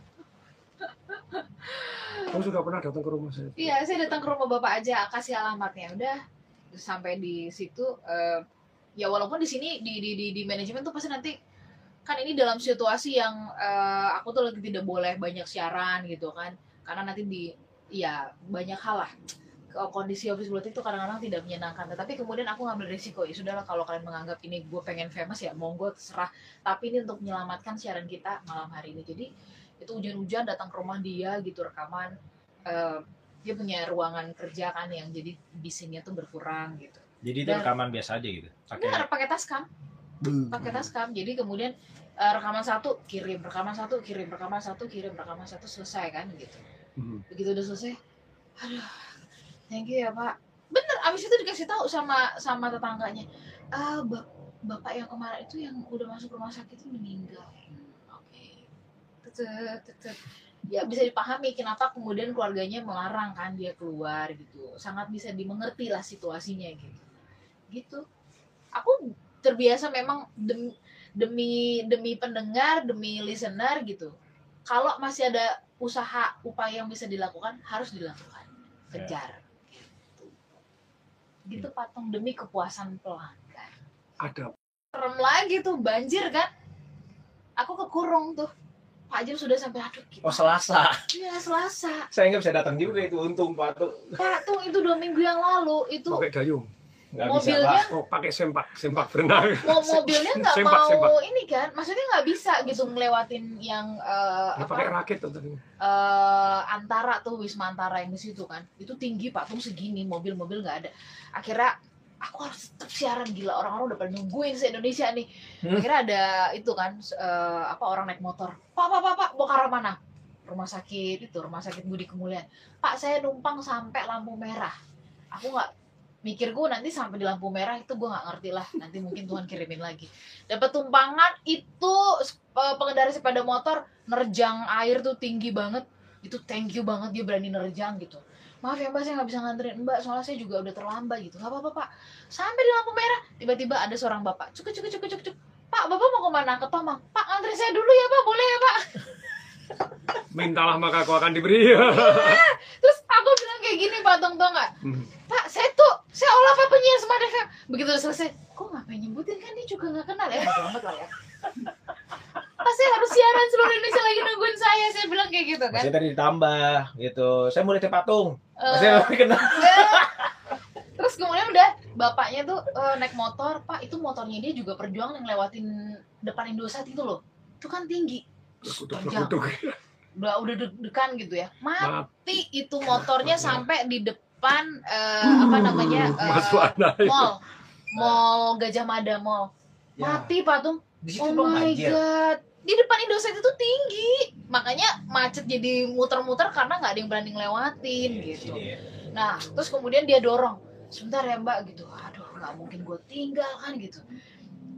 Kamu sudah pernah datang ke rumah saya? Iya, saya datang ke rumah bapak aja, kasih alamatnya. Udah sampai di situ. eh, ya walaupun di sini di di di, di manajemen tuh pasti nanti kan ini dalam situasi yang eh, aku tuh lagi tidak boleh banyak siaran gitu kan, karena nanti di ya banyak hal lah kondisi office bulletin itu kadang-kadang tidak menyenangkan tetapi kemudian aku ngambil risiko ya sudahlah kalau kalian menganggap ini gue pengen famous ya monggo terserah tapi ini untuk menyelamatkan siaran kita malam hari ini jadi itu hujan-hujan datang ke rumah dia gitu rekaman eh, dia punya ruangan kerja kan yang jadi bisingnya tuh berkurang gitu. Jadi itu Dan- rekaman biasa aja gitu. Pakai Enggak, pakai taskam, pakai taskam. Jadi kemudian eh, rekaman satu kirim, rekaman satu kirim, rekaman satu kirim, rekaman satu selesai kan gitu. Hmm. Begitu udah selesai, aduh, thank you ya pak. Bener, abis itu dikasih tahu sama sama tetangganya, ah bap- bapak yang kemarin itu yang udah masuk rumah sakit itu meninggal. Oke, Tetet, tetet. ya bisa dipahami kenapa kemudian keluarganya melarang kan dia keluar gitu. Sangat bisa dimengerti lah situasinya gitu. Gitu. Aku terbiasa memang demi demi demi pendengar demi listener gitu. Kalau masih ada usaha upaya yang bisa dilakukan harus dilakukan. Kejar. gitu gitu patung demi kepuasan pelanggan. Ada. Serem lagi tuh banjir kan? Aku kekurung tuh. Pak Jim sudah sampai aduh kita Oh, Selasa. Iya Selasa. Saya nggak bisa datang juga itu untung Pak tuh. Pak tuh itu dua minggu yang lalu itu pakai dayung. Nggak bisa, mobilnya Pak. Oh, pakai sempak, sempak berenang. mau mobilnya nggak Sempak, mau sempak. ini kan maksudnya nggak bisa gitu ngelewatin yang Ya, apa pakai rakit tuh tadi. eh, antara tuh wisma antara yang di situ kan itu tinggi pak tuh segini mobil-mobil nggak ada akhirnya aku harus tetap siaran gila orang-orang udah pada nungguin se Indonesia nih Hmm. akhirnya ada itu kan eh, apa orang naik motor pak pak pak pak mau ke arah mana rumah sakit itu rumah sakit Budi Kemuliaan pak saya numpang sampai lampu merah aku nggak mikir gue nanti sampai di lampu merah itu gue nggak ngerti lah. Nanti mungkin Tuhan kirimin lagi. Dapat tumpangan itu eh, pengendara sepeda motor nerjang air tuh tinggi banget. Itu thank you banget dia berani nerjang gitu. Maaf ya mbak saya nggak bisa nganterin mbak soalnya saya juga udah terlambat gitu. Nggak apa-apa pak. Sampai di lampu merah tiba-tiba ada seorang bapak. Cuk cuk cuk cuk cuk. Pak bapak mau ke mana? Ke Tomang. Pak nganterin saya dulu ya pak. Boleh ya pak? Mintalah maka kau akan diberi. terus aku bilang kayak gini pak. Tong tau nggak? Hmm. pak saya tuh saya olah pak penyiar Smart Begitu udah selesai kok ngapain nyebutin kan dia juga nggak kenal ya amat lah ya pasti harus siaran seluruh Indonesia lagi nungguin saya saya bilang kayak gitu kan Masih tadi ditambah gitu. Saya mau lihat patung. Eh, Masih lebih kenal. terus kemudian udah bapaknya tuh eh, naik motor pak itu motornya dia juga perjuangan yang lewatin depan Indosat itu loh itu kan tinggi Panjang. Kutuk-kutuk. udah udah deg-degan gitu ya Mati. mati itu motornya sampai di depan eh, apa namanya Wana. mall. Mall Gajah Mada mall. Ya. mati patung Di situ oh my banjir. god. Di depan Indosat itu tinggi. Makanya macet jadi muter-muter karena nggak ada yang berani ngelewatin gitu. Sini ya. nah terus kemudian dia dorong. Sebentar ya mbak gitu. Aduh nggak mungkin gue tinggal kan gitu.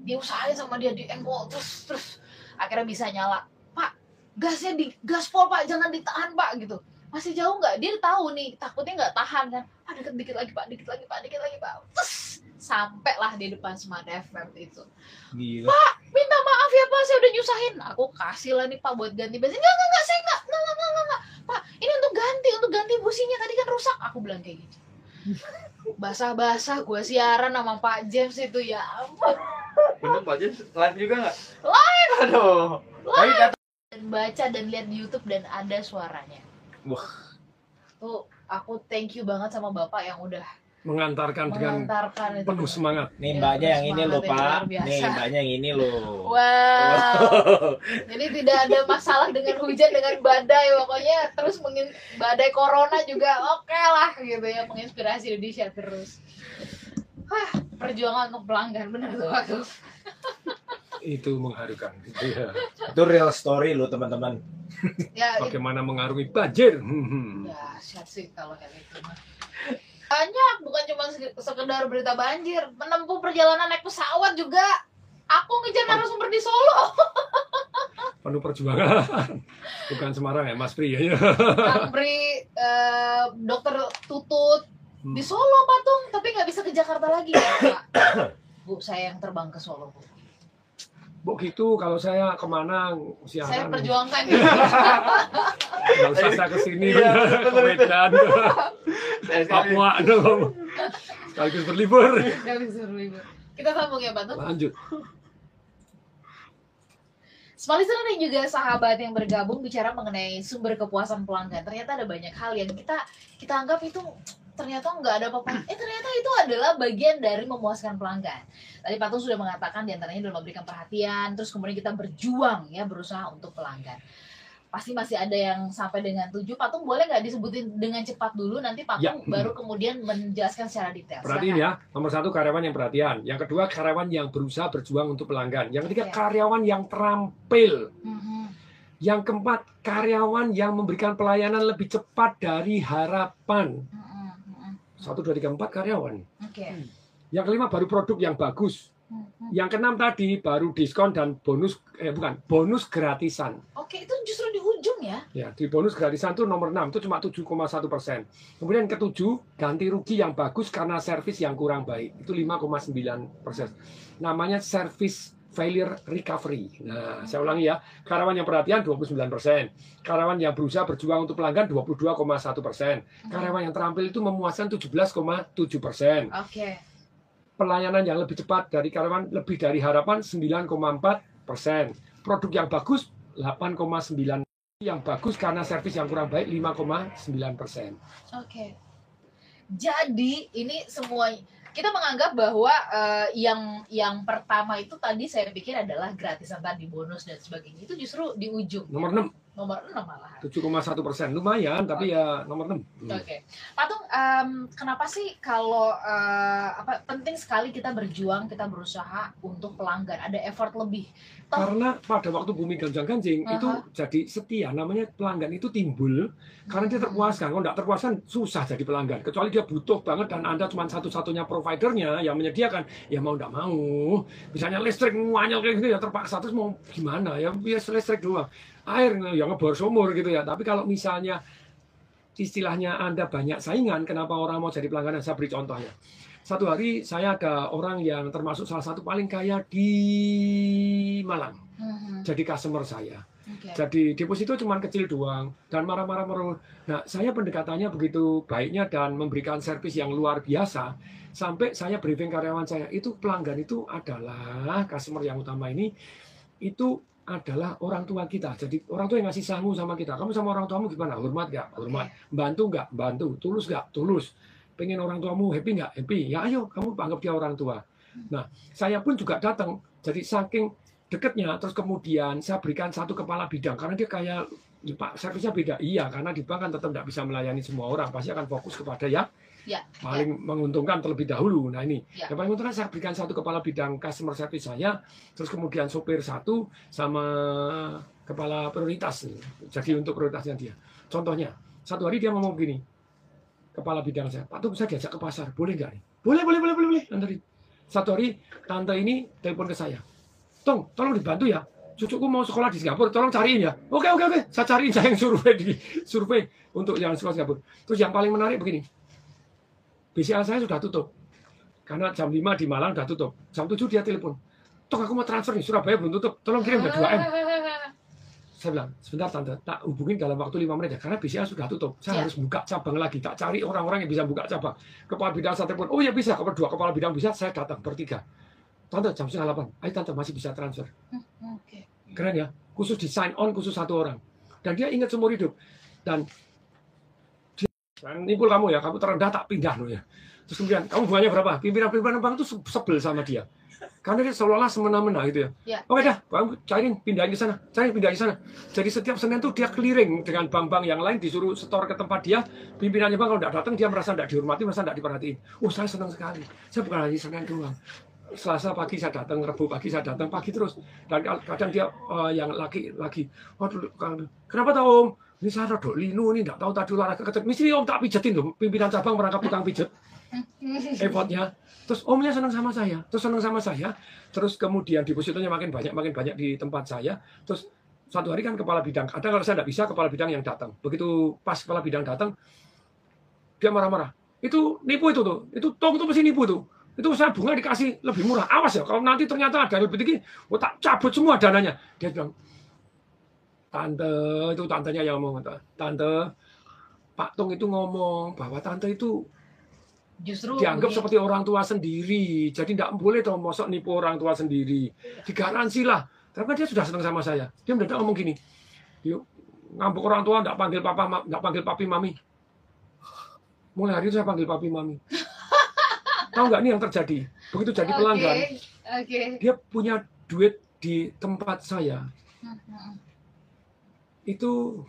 Dia usahain sama dia di engkol terus terus. Akhirnya bisa nyala. Pak gasnya di gaspol pak. Jangan ditahan pak gitu masih jauh nggak? Dia tahu nih takutnya nggak tahan kan. Ah deket dikit lagi pak dikit lagi pak dikit lagi pak. Terus sampai lah di depan Smart FM itu. Gila. minta maaf ya pak saya udah nyusahin. Aku kasih lah nih pak buat ganti bensin enggak enggak enggak saya enggak enggak enggak, enggak. pak ini untuk ganti untuk ganti businya. Tadi kan rusak. Aku bilang kayak gitu. Basah-basah gue siaran sama Pak James itu ya ampun. Bener Pak James live juga nggak? Live! Aduh. Kata dan baca dan lihat di YouTube dan ada suaranya Wah. tuh aku thank you banget sama bapak yang udah Mengantarkan dengan mengantarkan itu penuh semangat. nih Ya, mbaknya yang ini loh, Pak. Nih mbaknya yang ini loh. Wow. Jadi tidak ada masalah dengan hujan dengan badai pokoknya terus mengin badai corona juga oke lah gitu ya menginspirasi Indonesia terus. Hah, perjuangan untuk pelanggan bener tuh aku. Itu mengharukan. Iya. Itu real story loh, teman-teman. Ya, itu, Bagaimana mengarungi banjir. Hmm. ya syat sih kalau kayak gitu mah. Banyak, bukan cuma sekedar berita banjir, menempuh perjalanan naik pesawat juga. Aku ngejar narasumber di Solo. Penuh perjuangan. Bukan Semarang ya, Mas Pri ya. Kang Pri, eh, dokter Tutut, di Solo patung tapi nggak bisa ke Jakarta lagi ya Pak Bu saya yang terbang ke Solo Bu Bu gitu kalau saya ke mana saya siaran. perjuangkan ya Nggak usah saya ke sini Iya, ke betul. Medan, Saya. Papua, berlibur. nggak bisa berlibur kita sambung ya Pak Tut. Lanjut. Small listener dan juga sahabat yang bergabung bicara mengenai sumber kepuasan pelanggan ternyata ada banyak hal yang kita kita anggap itu ternyata nggak ada apa-apa eh ternyata itu adalah bagian dari memuaskan pelanggan tadi Patung sudah mengatakan di antaranya adalah memberikan perhatian terus kemudian kita berjuang ya berusaha untuk pelanggan pasti masih ada yang sampai dengan tujuh Patung boleh nggak disebutin dengan cepat dulu nanti Patung Ya. baru kemudian menjelaskan secara detail Perhatiin ya, nomor satu karyawan yang perhatian. Yang kedua karyawan yang berusaha berjuang untuk pelanggan. Yang ketiga Oke. karyawan yang terampil. Mhm. Yang keempat karyawan yang memberikan pelayanan lebih cepat dari harapan. Mhm. Mhm. Satu, dua, tiga, empat karyawan. oke Yang kelima baru produk yang bagus. Mhm. Yang keenam tadi baru diskon dan bonus eh bukan bonus gratisan. oke itu justru di ujung ya Ya, di bonus gratisan itu nomor 6 itu cuma 7,1 persen. Kemudian ketujuh ganti rugi yang bagus karena servis yang kurang baik itu 5,9 persen. Namanya service failure recovery. Nah, saya ulangi ya, karyawan yang perhatian 29 persen, karyawan yang berusaha berjuang untuk pelanggan 22,1 persen, karyawan yang terampil itu memuaskan 17,7 persen, oke. Pelayanan yang lebih cepat dari karyawan lebih dari harapan 9,4 persen, produk yang bagus 8,9 yang bagus karena servis yang kurang baik 5,9 persen. Oke. Jadi ini semua kita menganggap bahwa eh, yang yang pertama itu tadi saya pikir adalah gratisan tadi bonus dan sebagainya. Itu justru di ujung. Nomor 6, nomor 6 malahan. 7,1 persen. Lumayan, tapi ya nomor 6. Oke, Patung, em, kenapa sih kalau eh, apa penting sekali kita berjuang, kita berusaha untuk pelanggan, ada effort lebih. Toh, Karena pada waktu bumi ganjang-ganjing itu Aha. jadi setia. Namanya pelanggan itu timbul karena dia terpuaskan. Kalau tidak terpuaskan susah jadi pelanggan. Kecuali dia butuh banget dan Anda cuma satu-satunya providernya yang menyediakan. Ya mau tidak mau. Misalnya listrik nganyel kayak gitu ya terpaksa. Terus mau gimana ya? Bias listrik doang. Air yang ngebor sumur gitu ya. Tapi kalau misalnya istilahnya Anda banyak saingan, kenapa orang mau jadi pelanggan? Saya beri contohnya. Satu hari saya ada orang yang termasuk salah satu paling kaya di Malang Mhm. jadi customer saya. Oke. Jadi deposito cuma kecil doang dan marah-marah merus. Nah, saya pendekatannya begitu baiknya dan memberikan servis yang luar biasa sampai saya briefing karyawan saya itu pelanggan itu adalah customer yang utama ini itu adalah orang tua kita. Jadi orang tua yang ngasih sangu sama kita. Kamu sama orang tuamu gimana? Hormat nggak? Hormat. Bantu nggak? Bantu. Tulus nggak? Tulus. Pengen orang tuamu happy nggak? Happy. Ya ayo, kamu anggap dia orang tua. Nah, saya pun juga datang. Jadi saking dekatnya, terus kemudian saya berikan satu kepala bidang karena dia kayak "Ya, Pak, servisnya beda. Iya, karena di bank kan tetap tidak bisa melayani semua orang. Pasti akan fokus kepada yang Ya, paling menguntungkan terlebih dahulu. Nah ini, Ya. yang paling menguntungkan saya berikan satu kepala bidang customer service saya, terus kemudian sopir satu sama kepala prioritas. Jadi untuk prioritasnya dia. Contohnya, satu hari dia ngomong begini, kepala bidang saya, Pak bisa diajak ke pasar, boleh nggak nih? Boleh, boleh, boleh, boleh, boleh. Nanti satu hari tante ini telepon ke saya, Tong, tolong dibantu ya. Cucuku mau sekolah di Singapura, tolong cariin ya. Oke, oke, oke. Saya cariin, saya yang survei di survei untuk yang sekolah Singapura. Terus yang paling menarik begini, BCA saya sudah tutup. Karena jam 5 di Malang sudah tutup. Jam 7 dia telepon. Tok aku mau transfer nih, Surabaya belum tutup. Tolong kirim ke 2M. Saya bilang, sebentar tante, tak hubungin dalam waktu 5 menit ya. Karena BCA sudah tutup. Saya Ya. harus buka cabang lagi. Tak cari orang-orang yang bisa buka cabang. Kepala bidang saya telepon. Oh ya bisa. Kepala dua kepala bidang bisa. Saya datang bertiga. Tante jam setengah 8. Ayo tante masih bisa transfer. Oke. Keren ya. Khusus di sign on khusus satu orang. Dan dia ingat seumur hidup. Dan dia, dan nimpul kamu ya, kamu terendah tak pindah loh ya. Terus kemudian, kamu bunganya berapa? Pimpinan-pimpinan bank itu se- sebel sama dia. Karena dia seolah-olah semena-mena gitu ya. Ya. Oke dah, kamu cariin, pindahin ke sana. Cariin, pindahin ke sana. Jadi setiap Senin tuh dia keliling dengan bank-bank yang lain, disuruh setor ke tempat dia. Pimpinannya bank kalau tidak datang, dia merasa tidak dihormati, merasa tidak diperhatiin. Oh, saya senang sekali. Saya bukan hanya Senin doang. Selasa pagi saya datang, Rabu pagi saya datang, pagi terus. Dan kadang dia eh, yang laki-laki, waduh, kenapa tahu om? Ini saya rodok linu, ini tidak tahu tadi olahraga kecil. Mesti om tak pijetin loh, pimpinan cabang merangkap tukang pijet. Effortnya. Terus omnya senang sama saya, terus senang sama saya. Terus kemudian depositonya makin banyak, makin banyak di tempat saya. Terus satu hari kan kepala bidang, kadang kalau saya tidak bisa, kepala bidang yang datang. Begitu pas kepala bidang datang, dia marah-marah. Itu nipu itu tuh, itu tong itu pasti nipu tuh. Itu saya bunga dikasih lebih murah. Awas ya, kalau nanti ternyata ada yang lebih tinggi, oh, tak cabut semua dananya. Dia bilang, tante itu tantenya yang ngomong, tante Pak Tung itu ngomong bahwa tante itu Justru dianggap seperti orang tua sendiri. Jadi tidak boleh dong mosok nipu orang tua sendiri. Digaransi lah. Karena dia sudah senang sama saya. Dia mendadak ngomong gini. Yuk, ngambek orang tua tidak panggil papa, nggak panggil papi mami. Mulai hari itu saya panggil papi mami. Tahu nggak ini yang terjadi? Begitu jadi pelanggan, Oke. dia punya duit di tempat saya Hmm, hmm. Itu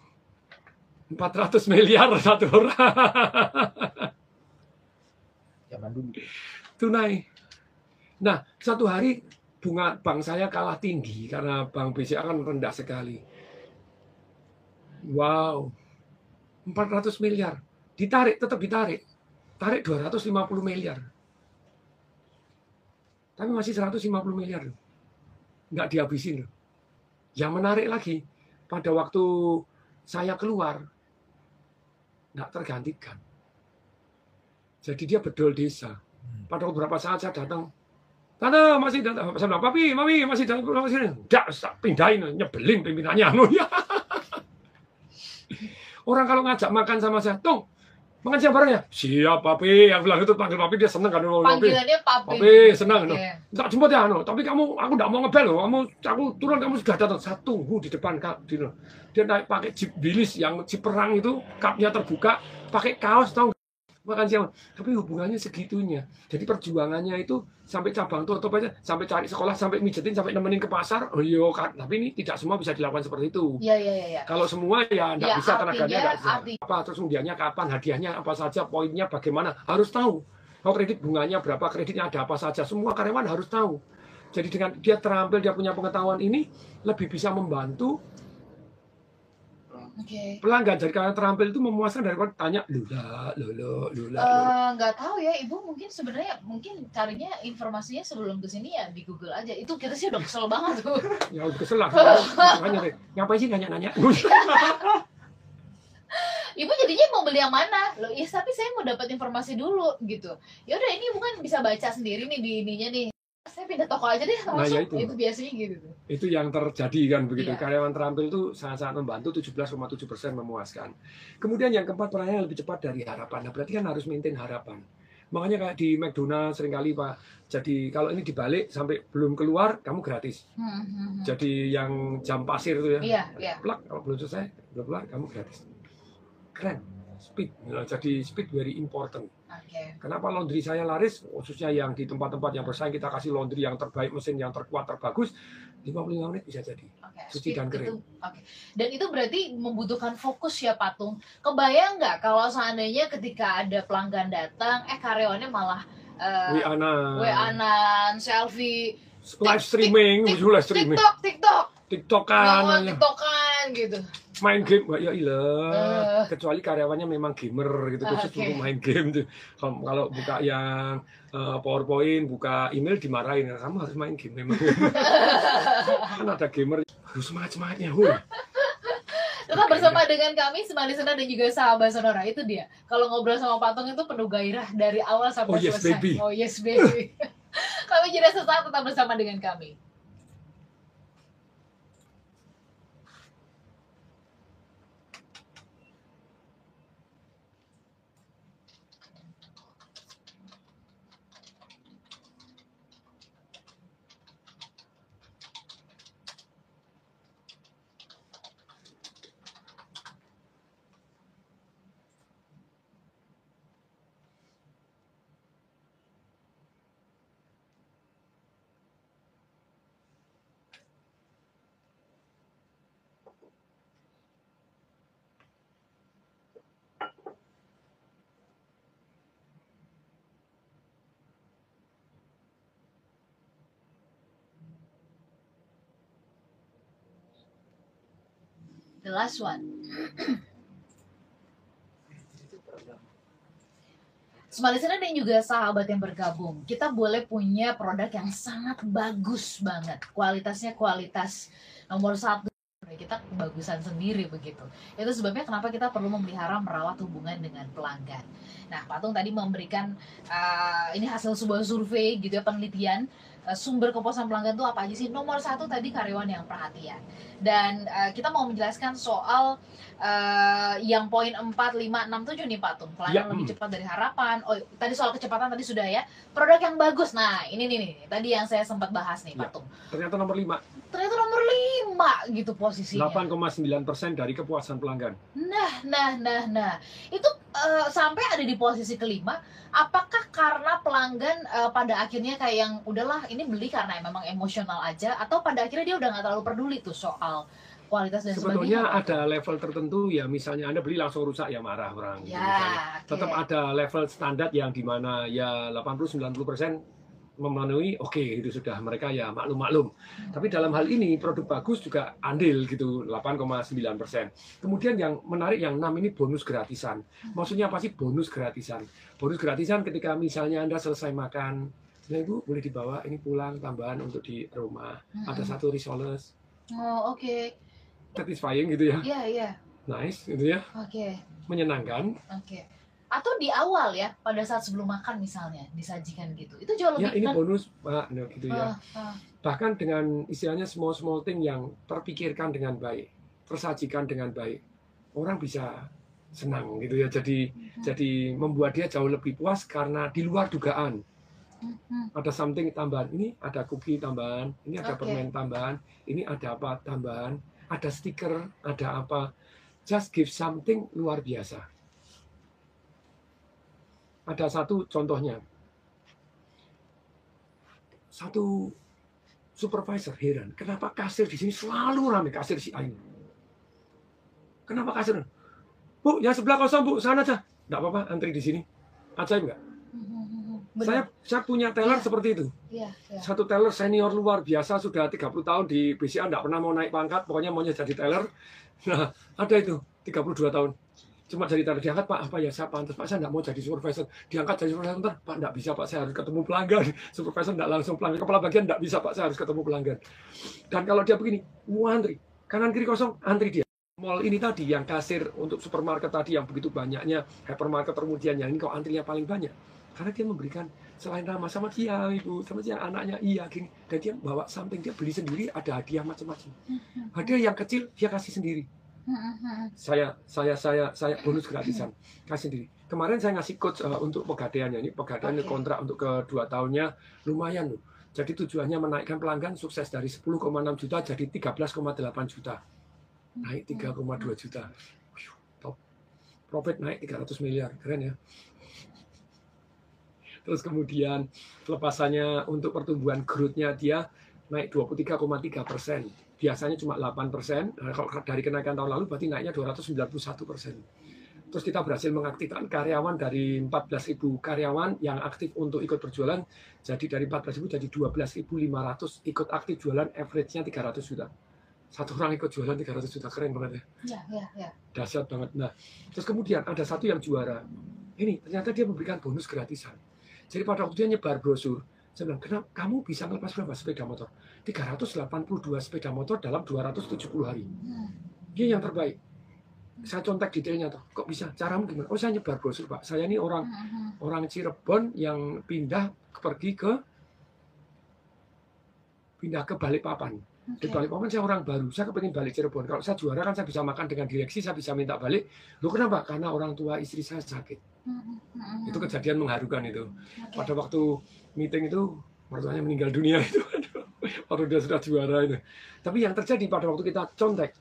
400 miliar satu orang. Zaman dulu. tunai. Nah, satu hari bunga bank saya kalah tinggi karena bank BCA kan rendah sekali. Wow, 400 miliar. Ditarik, tetap ditarik. Tarik 250 miliar. Tapi masih 150 miliar. Nggak dihabisin. Yang menarik lagi, pada waktu saya keluar, nggak tergantikan. Jadi dia bedol desa pada beberapa saat saya datang Tante masih datang, saya bilang, papi, mami masih datang, masih datang. Enggak, pindahin, nyebelin pimpinannya. Anu, ya. Orang kalau ngajak makan sama saya, Tong, makan siang bareng ya? Siap, papi. Yang bilang itu panggil papi, dia seneng kan. Papi, Panggilannya papi. papi senang. Oke. No. Tak jemput ya, no. tapi kamu, aku enggak mau ngebel loh. Kamu, aku turun, kamu sudah datang. Saya tunggu di depan kap. Di, dia naik pakai jeep bilis yang jeep perang itu, kapnya terbuka, pakai kaos, tahu nggak? Makan siang. Tapi hubungannya segitunya. Jadi perjuangannya itu sampai cabang tutup aja, sampai cari sekolah, sampai mijetin, sampai nemenin ke pasar. Oh iya, kan. Tapi ini tidak semua bisa dilakukan seperti itu. Iya, iya, iya. Kalau semua ya enggak Ya, bisa tenaganya artinya- enggak bisa. arti- Apa terus undiannya kapan, hadiahnya apa saja, poinnya bagaimana, harus tahu. Kalau kredit bunganya berapa, kreditnya ada apa saja, semua karyawan harus tahu. Jadi dengan dia terampil, dia punya pengetahuan ini lebih bisa membantu Oke. pelanggan. Jadi karena terampil itu memuaskan daripada tanya lula, lula, lula, nggak tahu ya ibu mungkin sebenarnya mungkin carinya informasinya sebelum ke sini ya di Google aja itu kita sih udah kesel banget tuh Ya udah kesel lah. Makanya deh, ngapain sih nanya-nanya? ibu jadinya mau beli yang mana loh iya tapi saya mau dapat informasi dulu gitu ya udah ini bukan bisa baca sendiri nih di ininya nih pindah toko aja deh Nah, langsung. ya itu. itu. biasanya gitu. Itu yang terjadi kan begitu. Iya. karyawan terampil itu sangat-sangat membantu 17,7 persen memuaskan. Kemudian yang keempat pelayanan lebih cepat dari harapan. Nah berarti kan harus maintain harapan. Makanya kayak di McDonald sering kali pak jadi kalau ini dibalik sampai belum keluar kamu gratis. Hmm, hmm, hmm. jadi yang jam pasir itu ya. Iya iya. Plak kalau belum selesai belum keluar kamu gratis. Keren. Speed. Nah, jadi speed very important oke Kenapa laundry saya laris? Khususnya yang di tempat-tempat yang bersaing kita kasih laundry yang terbaik, mesin yang terkuat, terbagus, 55 menit bisa jadi. Oke, Cuci dan kering. itu- Oke. Dan itu berarti membutuhkan fokus ya patung. Kebayang nggak kalau seandainya ketika ada pelanggan datang, eh karyawannya malah eh, Wiana, WA-an, selfie, live streaming, tik- live streaming, TikTok, TikTok, tiktokan, oh, TikTokan gitu. Main game, Wah, ya ilah. Eh. Kecuali karyawannya memang gamer gitu, Ah, khusus untuk main game tuh. Kalau, buka yang eh, PowerPoint, buka email dimarahin, kamu harus main game memang. kan ada gamer, harus semangat semangatnya, huy. Tetap bersama dengan kami Semali Sena dan juga sahabat Sonora itu dia. Kalau ngobrol sama Patung itu penuh gairah dari awal sampai Oh, yes, selesai. baby. Oh yes baby. kami jeda sesaat tetap bersama dengan kami. The last one. Semali Sena dan juga sahabat yang bergabung, kita boleh punya produk yang sangat bagus banget. Kualitasnya kualitas nomor satu. Kita kebagusan sendiri begitu. Itu sebabnya kenapa kita perlu memelihara merawat hubungan dengan pelanggan. Nah, Patung tadi memberikan uh, ini hasil sebuah survei gitu ya penelitian sumber kepuasan pelanggan itu apa aja sih? Nomor satu tadi karyawan yang perhatian. Dan uh, kita mau menjelaskan soal uh, yang poin 4, 5, 6, 7 nih Patung. Pelanggan Ya, lebih hmm. cepat dari harapan. Oh, tadi soal kecepatan tadi sudah ya. Produk yang bagus. Nah, ini nih, nih tadi yang saya sempat bahas nih Ya. Patung. Ternyata nomor 5, Ternyata nomor 5 gitu posisinya. 8,9 persen dari kepuasan pelanggan. Nah, nah, nah, nah. Itu eh, sampai ada di posisi kelima. Apakah karena pelanggan eh, pada akhirnya kayak yang udahlah ini beli karena memang emosional aja, atau pada akhirnya dia udah nggak terlalu peduli tuh soal kualitas dan Sebetulnya sebagainya? ada level tertentu ya, misalnya Anda beli langsung rusak ya marah orang. gitu misalnya. Ya, oke. Tetap ada level standar yang di mana ya 80-90 persen memenuhi oke itu sudah mereka ya maklum-maklum. Tapi dalam hal ini produk bagus juga andil gitu 8,9 persen. Kemudian yang menarik yang 6 ini bonus gratisan. Maksudnya apa sih bonus gratisan? Bonus gratisan ketika misalnya Anda selesai makan, nah ibu boleh dibawa ini pulang tambahan untuk di rumah. Ada satu risoles Oh, oke. satisfying gitu ya, Iya, iya. nice gitu ya, Oke. menyenangkan. Oke. Atau di awal ya, pada saat sebelum makan misalnya disajikan gitu. Itu jauh Ya lebih ini kan- bonus pak, nah, gitu ya. Ah, ah. bahkan dengan istilahnya small small thing yang terpikirkan dengan baik, tersajikan dengan baik, orang bisa senang gitu ya. Jadi Hmm. jadi membuat dia jauh lebih puas karena di luar dugaan. Hmm. Ada something tambahan, ini ada cookie tambahan, ini ada Oke. permen tambahan, ini ada apa tambahan, ada stiker, ada apa. Just give something luar biasa. Ada satu contohnya. Satu supervisor heran, kenapa kasir di sini selalu ramai kasir si A ini. Kenapa kasir? Bu, yang sebelah kosong bu, sana aja. Nggak apa-apa, antri di sini. Ajaib nggak? Hmm, hmm, hmm, hmm. Benar. Saya saya punya teller Iya. seperti itu. Iya, iya. Satu teller senior luar biasa sudah 30 tahun di BCA nggak pernah mau naik pangkat, pokoknya maunya jadi teller. Nah, ada itu 32 tahun. Cuma jadi teller diangkat, Pak, apa ya saya pantas, Pak, saya nggak mau jadi supervisor. Diangkat jadi supervisor, ntar, Pak, nggak bisa, Pak, saya harus ketemu pelanggan. Supervisor nggak langsung pelanggan, kepala bagian nggak bisa, Pak, saya harus ketemu pelanggan. Dan kalau dia begini, mau antri, kanan kiri kosong, antri dia. Mall ini tadi yang kasir untuk supermarket tadi yang begitu banyaknya, hypermarket kemudian yang ini kok antrinya paling banyak. Karena dia memberikan selain ramah sama dia, ibu, sama dia anaknya iya gini. Dan dia bawa samping dia beli sendiri ada hadiah macam-macam. Hadiah yang kecil dia kasih sendiri. Saya saya saya saya bonus gratisan kasih sendiri. Kemarin saya ngasih coach uh, untuk pegadaiannya ini pegadaian Oke. kontrak untuk kedua tahunnya lumayan loh. Jadi tujuannya menaikkan pelanggan sukses dari 10,6 juta jadi 13,8 juta. Naik 3,2 juta. Wih, top. Profit naik 300 miliar. Keren ya. Terus kemudian pelepasannya untuk pertumbuhan growth-nya dia naik 23,3 persen. Biasanya cuma 8 persen. Nah, kalau dari kenaikan tahun lalu berarti naiknya 291 persen. Terus kita berhasil mengaktifkan karyawan dari 14.000 karyawan yang aktif untuk ikut berjualan. Jadi dari 14.000 jadi 12.500 ikut aktif jualan, average-nya 300 juta. Satu orang ikut jualan 300 juta, keren banget ya Ya, ya, ya. dahsyat banget. Nah, terus kemudian ada satu yang juara. Ini ternyata dia memberikan bonus gratisan. Jadi pada waktu dia nyebar brosur, saya bilang, kenapa kamu bisa ngelepas berapa sepeda motor? 382 sepeda motor dalam 270 hari. Dia yang terbaik. Saya contek detailnya tuh. Kok bisa? Caramu gimana? Oh, saya nyebar brosur, Pak. Saya ini orang Hmm, orang Cirebon yang pindah pergi ke pindah ke Balikpapan. Oke. Di Balikpapan saya orang baru, saya kepengen balik Cirebon. Kalau saya juara kan saya bisa makan dengan direksi, saya bisa minta balik. Loh kenapa? Karena orang tua istri saya sakit. Hmm, Itu kejadian mengharukan itu. Oke. Pada waktu meeting itu, mertuanya meninggal dunia itu. Waktu dia sudah juara itu. Tapi yang terjadi pada waktu kita contek,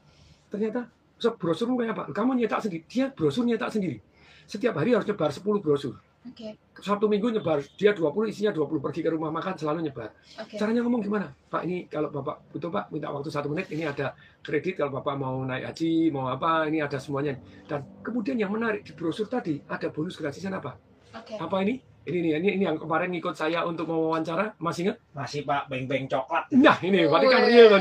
ternyata "So, brosurmu kayak apa? Kamu nyetak sendiri. Dia brosur nyetak sendiri. Setiap hari harus nyebar 10 brosur. Oke. Sabtu minggu nyebar, dia 20, isinya 20. Pergi ke rumah makan selalu nyebar. Oke. Caranya ngomong gimana? Pak ini kalau Bapak butuh Pak minta waktu satu menit ini ada kredit kalau Bapak mau naik haji mau apa ini ada semuanya dan kemudian yang menarik di brosur tadi ada bonus gratisan apa? Oke. Apa ini? Ini nih ini, ini yang kemarin ngikut saya untuk mau wawancara masih ingat? Masih Pak, beng-beng coklat. Nah ini berarti kan real.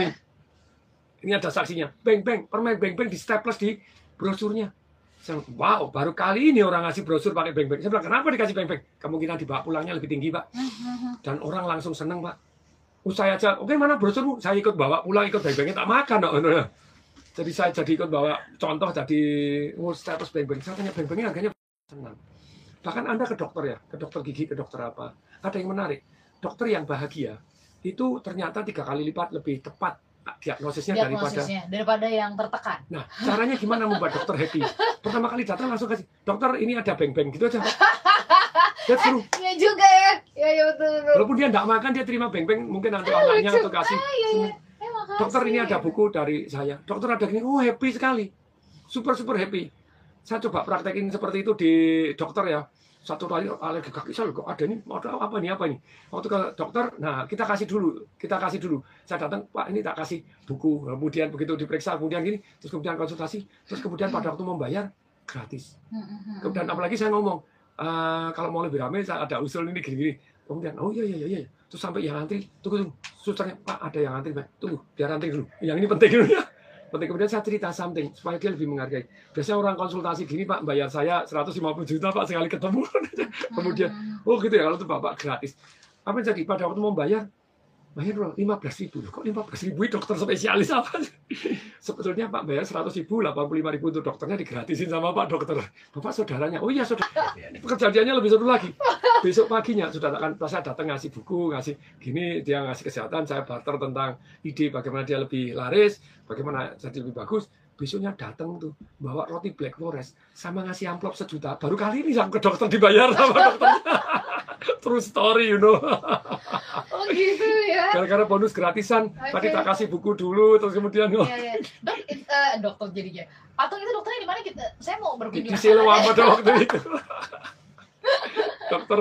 Ini ada saksinya. Beng beng permen beng beng di staples di brosurnya. Saya bilang, wow baru kali ini orang ngasih brosur pakai beng beng. Saya bilang kenapa dikasih beng beng? Kemungkinan dibawa pulangnya lebih tinggi pak. Hmm, hmm, hmm. dan orang langsung seneng pak. Saya aja, oke mana brosurmu? Saya ikut bawa pulang, ikut beng-bengnya tak makan dong. Jadi saya jadi ikut bawa contoh jadi oh, status beng-beng. Saya tanya beng-bengnya harganya senang. Bahkan Anda ke dokter ya, ke dokter gigi, ke dokter apa. Ada yang menarik. Dokter yang bahagia itu ternyata tiga kali lipat lebih tepat diagnosisnya daripada Diagnosisnya daripada yang tertekan. Nah, caranya gimana membuat dokter happy? Pertama kali datang langsung kasih, dokter ini ada beng-beng gitu aja. Dia suruh, Iya juga ya. Iya, iya betul betul. Walaupun dia nggak makan, dia terima beng-beng mungkin untuk anaknya atau kasih. Ah, iya, iya. Eh. Dokter ini ada buku dari saya. Dokter ada gini, oh happy sekali. Super super happy. Saya coba praktekin seperti itu di dokter ya. Satu kali alergi kaki saya kok ada ini, ada apa nih apa ini? Waktu ke dokter, nah kita kasih dulu, kita kasih dulu. Saya datang, Pak ini tak kasih buku. Kemudian begitu diperiksa, kemudian gini, terus kemudian konsultasi, terus kemudian pada waktu membayar gratis. Hmm, hmm, hmm. Kemudian apalagi saya ngomong, "Eh, kalau mau lebih ramai saya ada usul ini gini-gini. Kemudian, oh iya iya iya, iya. Terus sampai yang antri, tunggu tunggu, susternya, Pak ada yang antri, Pak. Tunggu, biar antri dulu. Yang ini penting dulu ya. Penting kemudian saya cerita something supaya dia lebih menghargai. Biasanya orang konsultasi gini, Pak, bayar saya 150 juta Pak sekali ketemu. kemudian, Hmm, oh gitu ya kalau itu Bapak gratis. Apa yang jadi pada waktu mau bayar, bayar berapa? 15 ribu. Kok 15 ribu dokter spesialis apa? Sebetulnya Pak bayar 100 ribu, 85 ribu untuk dokternya digratisin sama Pak dokter. Bapak saudaranya, oh iya saudara. Kejadiannya lebih seru lagi. Besok paginya sudah kan saya datang ngasih buku, ngasih gini dia ngasih kesehatan, saya barter tentang ide bagaimana dia lebih laris, bagaimana jadi lebih bagus. Besoknya datang tuh bawa roti Black Forest sama ngasih amplop sejuta. Baru kali ini sampai ke dokter dibayar sama dokter. True story, you know. Oh gitu ya. Gara-gara bonus gratisan, tadi Oke. tak kasih buku dulu, terus kemudian oh, Iya, iya. Dok, eh, dokter jadinya. Patung itu dokternya di mana kita? Saya mau berkunjung. di sana. pada waktu itu. dokter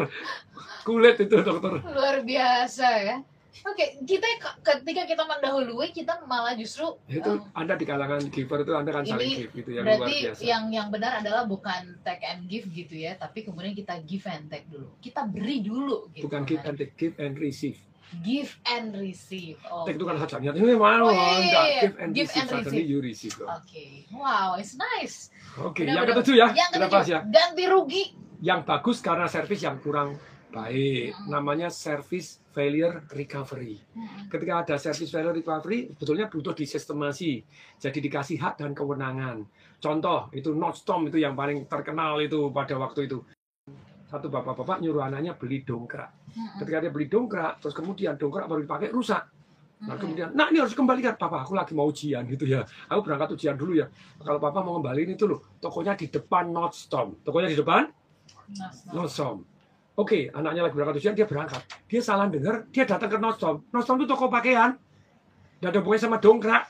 kulit itu dokter. Luar biasa ya. Oke, kita ke- ketika kita mendahului kita malah justru Ya, Itu eh, Anda di kalangan giver itu Anda kan saling give gitu yang luar berarti biasa. yang yang benar adalah bukan take and give gitu ya, tapi kemudian kita give and take dulu. Kita beri dulu gitu. Bukan give and take, give and receive. Give and receive. Oh. Take itu kan hajatnya. Ini mau Oh, iya, iya, enggak iya. give and Give receive. and receive. you receive. Oke. Wow, it's nice. Oke, Benar, yang ketujuh ya. Yang Kita ketujuh, ya. ganti rugi. Yang bagus karena servis yang kurang baik. Mm-mm. Namanya service failure recovery. ketika ada service failure recovery sebetulnya butuh disistemasi jadi dikasih hak dan kewenangan contoh itu Nordstrom itu yang paling terkenal itu pada waktu itu satu bapak-bapak nyuruh anaknya beli dongkrak. Mm-mm. Ketika dia beli dongkrak, terus kemudian dongkrak baru dipakai rusak. Nah Oke. kemudian, nah ini harus kembalikan, papa aku lagi mau ujian gitu ya. Aku berangkat ujian dulu ya. Kalau papa mau kembaliin itu loh, tokonya di depan Nordstrom. Tokonya di depan. Nordstrom. Oke, anaknya lagi berangkat ujian, dia berangkat. Dia salah dengar, dia datang ke Nordstrom. Nordstrom itu toko pakaian. Dan ada hubungannya sama dongkrak.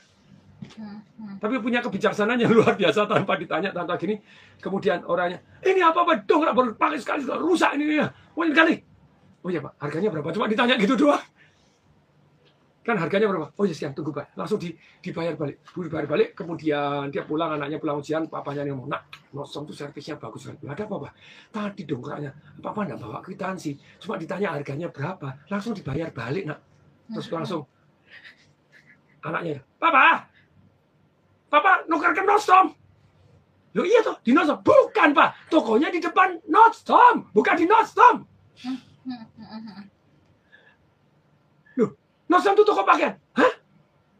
Hmm, hmm. Tapi punya kebijaksanaan yang luar biasa tanpa ditanya, tanpa gini. Kemudian orangnya, ini apa apa dongkrak baru pakai sekali, sudah rusak ini ya. Oh ini kali. Oh iya pak, harganya berapa? Cuma ditanya gitu doang. Kan harganya berapa? Oh iya siap, tunggu pak. Langsung di, dibayar balik. Dibayar balik, kemudian dia pulang, anaknya pulang ujian, papanya yang ngomong, nak, Nordstrom tuh servisnya bagus sekali. Ada apa pak? Tadi dongkraknya, papa enggak bawa kwitansi. Cuma ditanya harganya berapa, langsung dibayar balik nak. Terus langsung, anaknya, papa, papa nuker ke Nordstrom. Loh iya toh, di Nordstrom. Bukan pak, tokonya di depan Nordstrom, bukan di Nordstrom. Itu toko pakaian. Hah?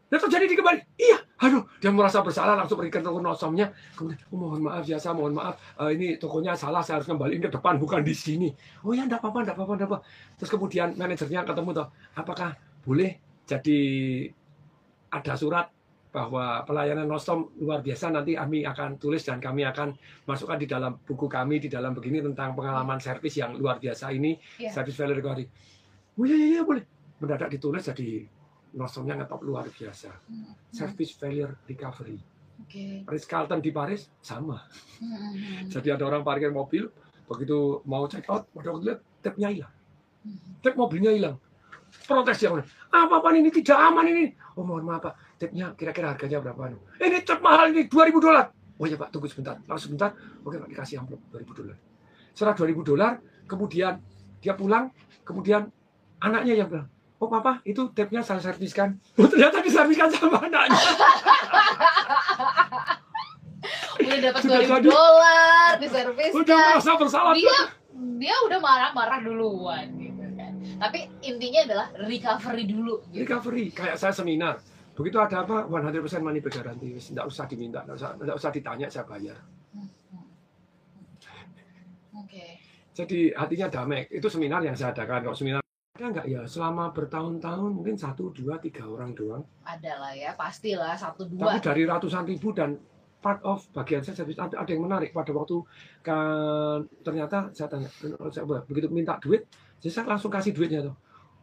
Dan terjadi di kembali. Iya. Aduh, dia merasa bersalah langsung ke toko Nordstromnya. Kemudian, oh, mohon maaf ya, saya mohon maaf. Eh, ini tokonya salah, saya harus kembaliin ke depan, bukan di sini. Oh ya, enggak apa-apa, enggak apa-apa, enggak apa. Terus kemudian manajernya ketemu toh, apakah boleh jadi ada surat bahwa pelayanan Nordstrom luar biasa nanti kami akan tulis dan kami akan masukkan di dalam buku kami di dalam begini tentang pengalaman servis yang luar biasa ini Iya. service value recovery. Oh iya iya iya boleh. Mendadak ditulis jadi Nordstromnya ngetop luar biasa. Hmm. Service failure recovery. Oke. Ritz Carlton di Paris sama. Hmm. Jadi ada orang parkir mobil begitu mau check out waktu lihat tapnya hilang. Hmm. Tap mobilnya hilang. Protes dia. Apa apa ini tidak aman ini? Oh mohon maaf pak, tapnya kira-kira harganya berapa? Ini tap mahal ini 2000 dolar. Oh ya pak, tunggu sebentar. Langsung sebentar. Oke pak, dikasih amplop 2000 dolar. Setelah 2000 dolar, kemudian dia pulang, kemudian anaknya yang bilang, oh papa itu tapnya saya serviskan. Oh ternyata diserviskan sama anaknya. Udah dapat 2000 jadi. dolar di Udah merasa bersalah. Dia dia udah marah-marah duluan gitu kan. Tapi intinya adalah recovery dulu gitu. recovery kayak saya seminar begitu ada apa 100% money back guarantee nggak usah diminta nggak usah nggak usah ditanya saya bayar Hmm, hmm. Oke. jadi hatinya damai itu seminar yang saya adakan kalau seminar ada nggak? Ya selama bertahun-tahun mungkin satu dua tiga orang doang. Ada lah ya, pastilah satu tapi dua. dari ratusan ribu dan part of bagian saya saya- ada, ada yang menarik pada waktu kan ternyata saya tanya saya begitu minta duit jadi saya langsung kasih duitnya tuh.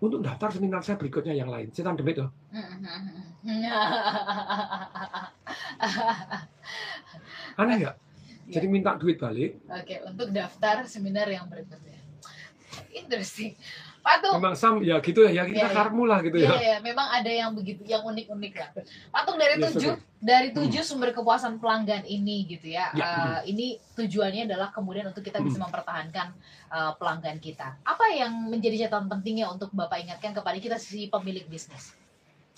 Untuk daftar seminar saya berikutnya yang lain. Saya demi tuh aneh nggak? Jadi minta duit balik. Oke, untuk daftar seminar yang berikutnya. Interesting. Patung, Memang sam ya gitu ya, ya kita Iya, iya. karmu lah gitu Iya, ya. iya, memang ada yang begitu, yang unik-unik lah. Patung dari Iya, tujuh, dari tujuh sumber kepuasan pelanggan ini gitu ya. Ya, Eh, ini tujuannya adalah kemudian untuk kita bisa mempertahankan eh, pelanggan kita. Apa yang menjadi catatan pentingnya untuk Bapak ingatkan kepada kita si pemilik bisnis?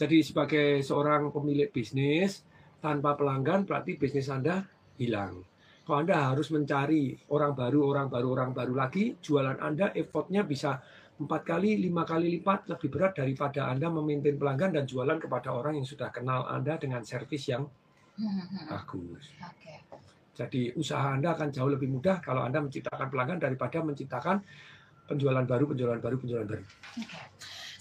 Jadi sebagai seorang pemilik bisnis tanpa pelanggan berarti bisnis Anda hilang. Kalau Anda harus mencari orang baru, orang baru, orang baru lagi, jualan Anda effortnya bisa empat kali, lima kali lipat lebih berat daripada Anda memaintain pelanggan dan jualan kepada orang yang sudah kenal Anda dengan servis yang Hmm, bagus. Oke. Jadi usaha Anda akan jauh lebih mudah kalau Anda menciptakan pelanggan daripada menciptakan penjualan baru, penjualan baru, penjualan baru. Oke.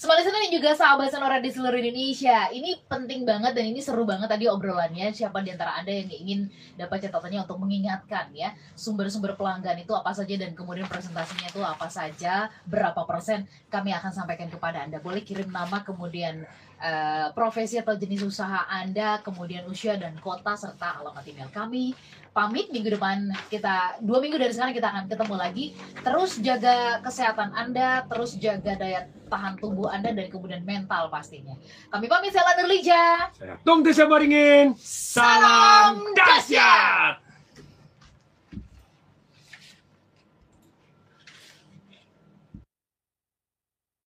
Sobat listener juga sahabat Sonora di seluruh Indonesia Ini penting banget dan ini seru banget tadi obrolannya Siapa di antara Anda yang ingin dapat catatannya untuk mengingatkan ya Sumber-sumber pelanggan itu apa saja dan kemudian presentasinya itu apa saja Berapa persen kami akan sampaikan kepada Anda. Boleh kirim nama kemudian eh, profesi atau jenis usaha Anda Kemudian usia dan kota serta alamat email kami Pamit minggu depan kita Dua minggu dari sekarang kita akan ketemu lagi Terus jaga kesehatan Anda Terus jaga daya tahan tubuh Anda dan kemudian mental pastinya. Kami pamit saya Lanur Lija. Saya Tung Desa Baringin. Salam dahsyat.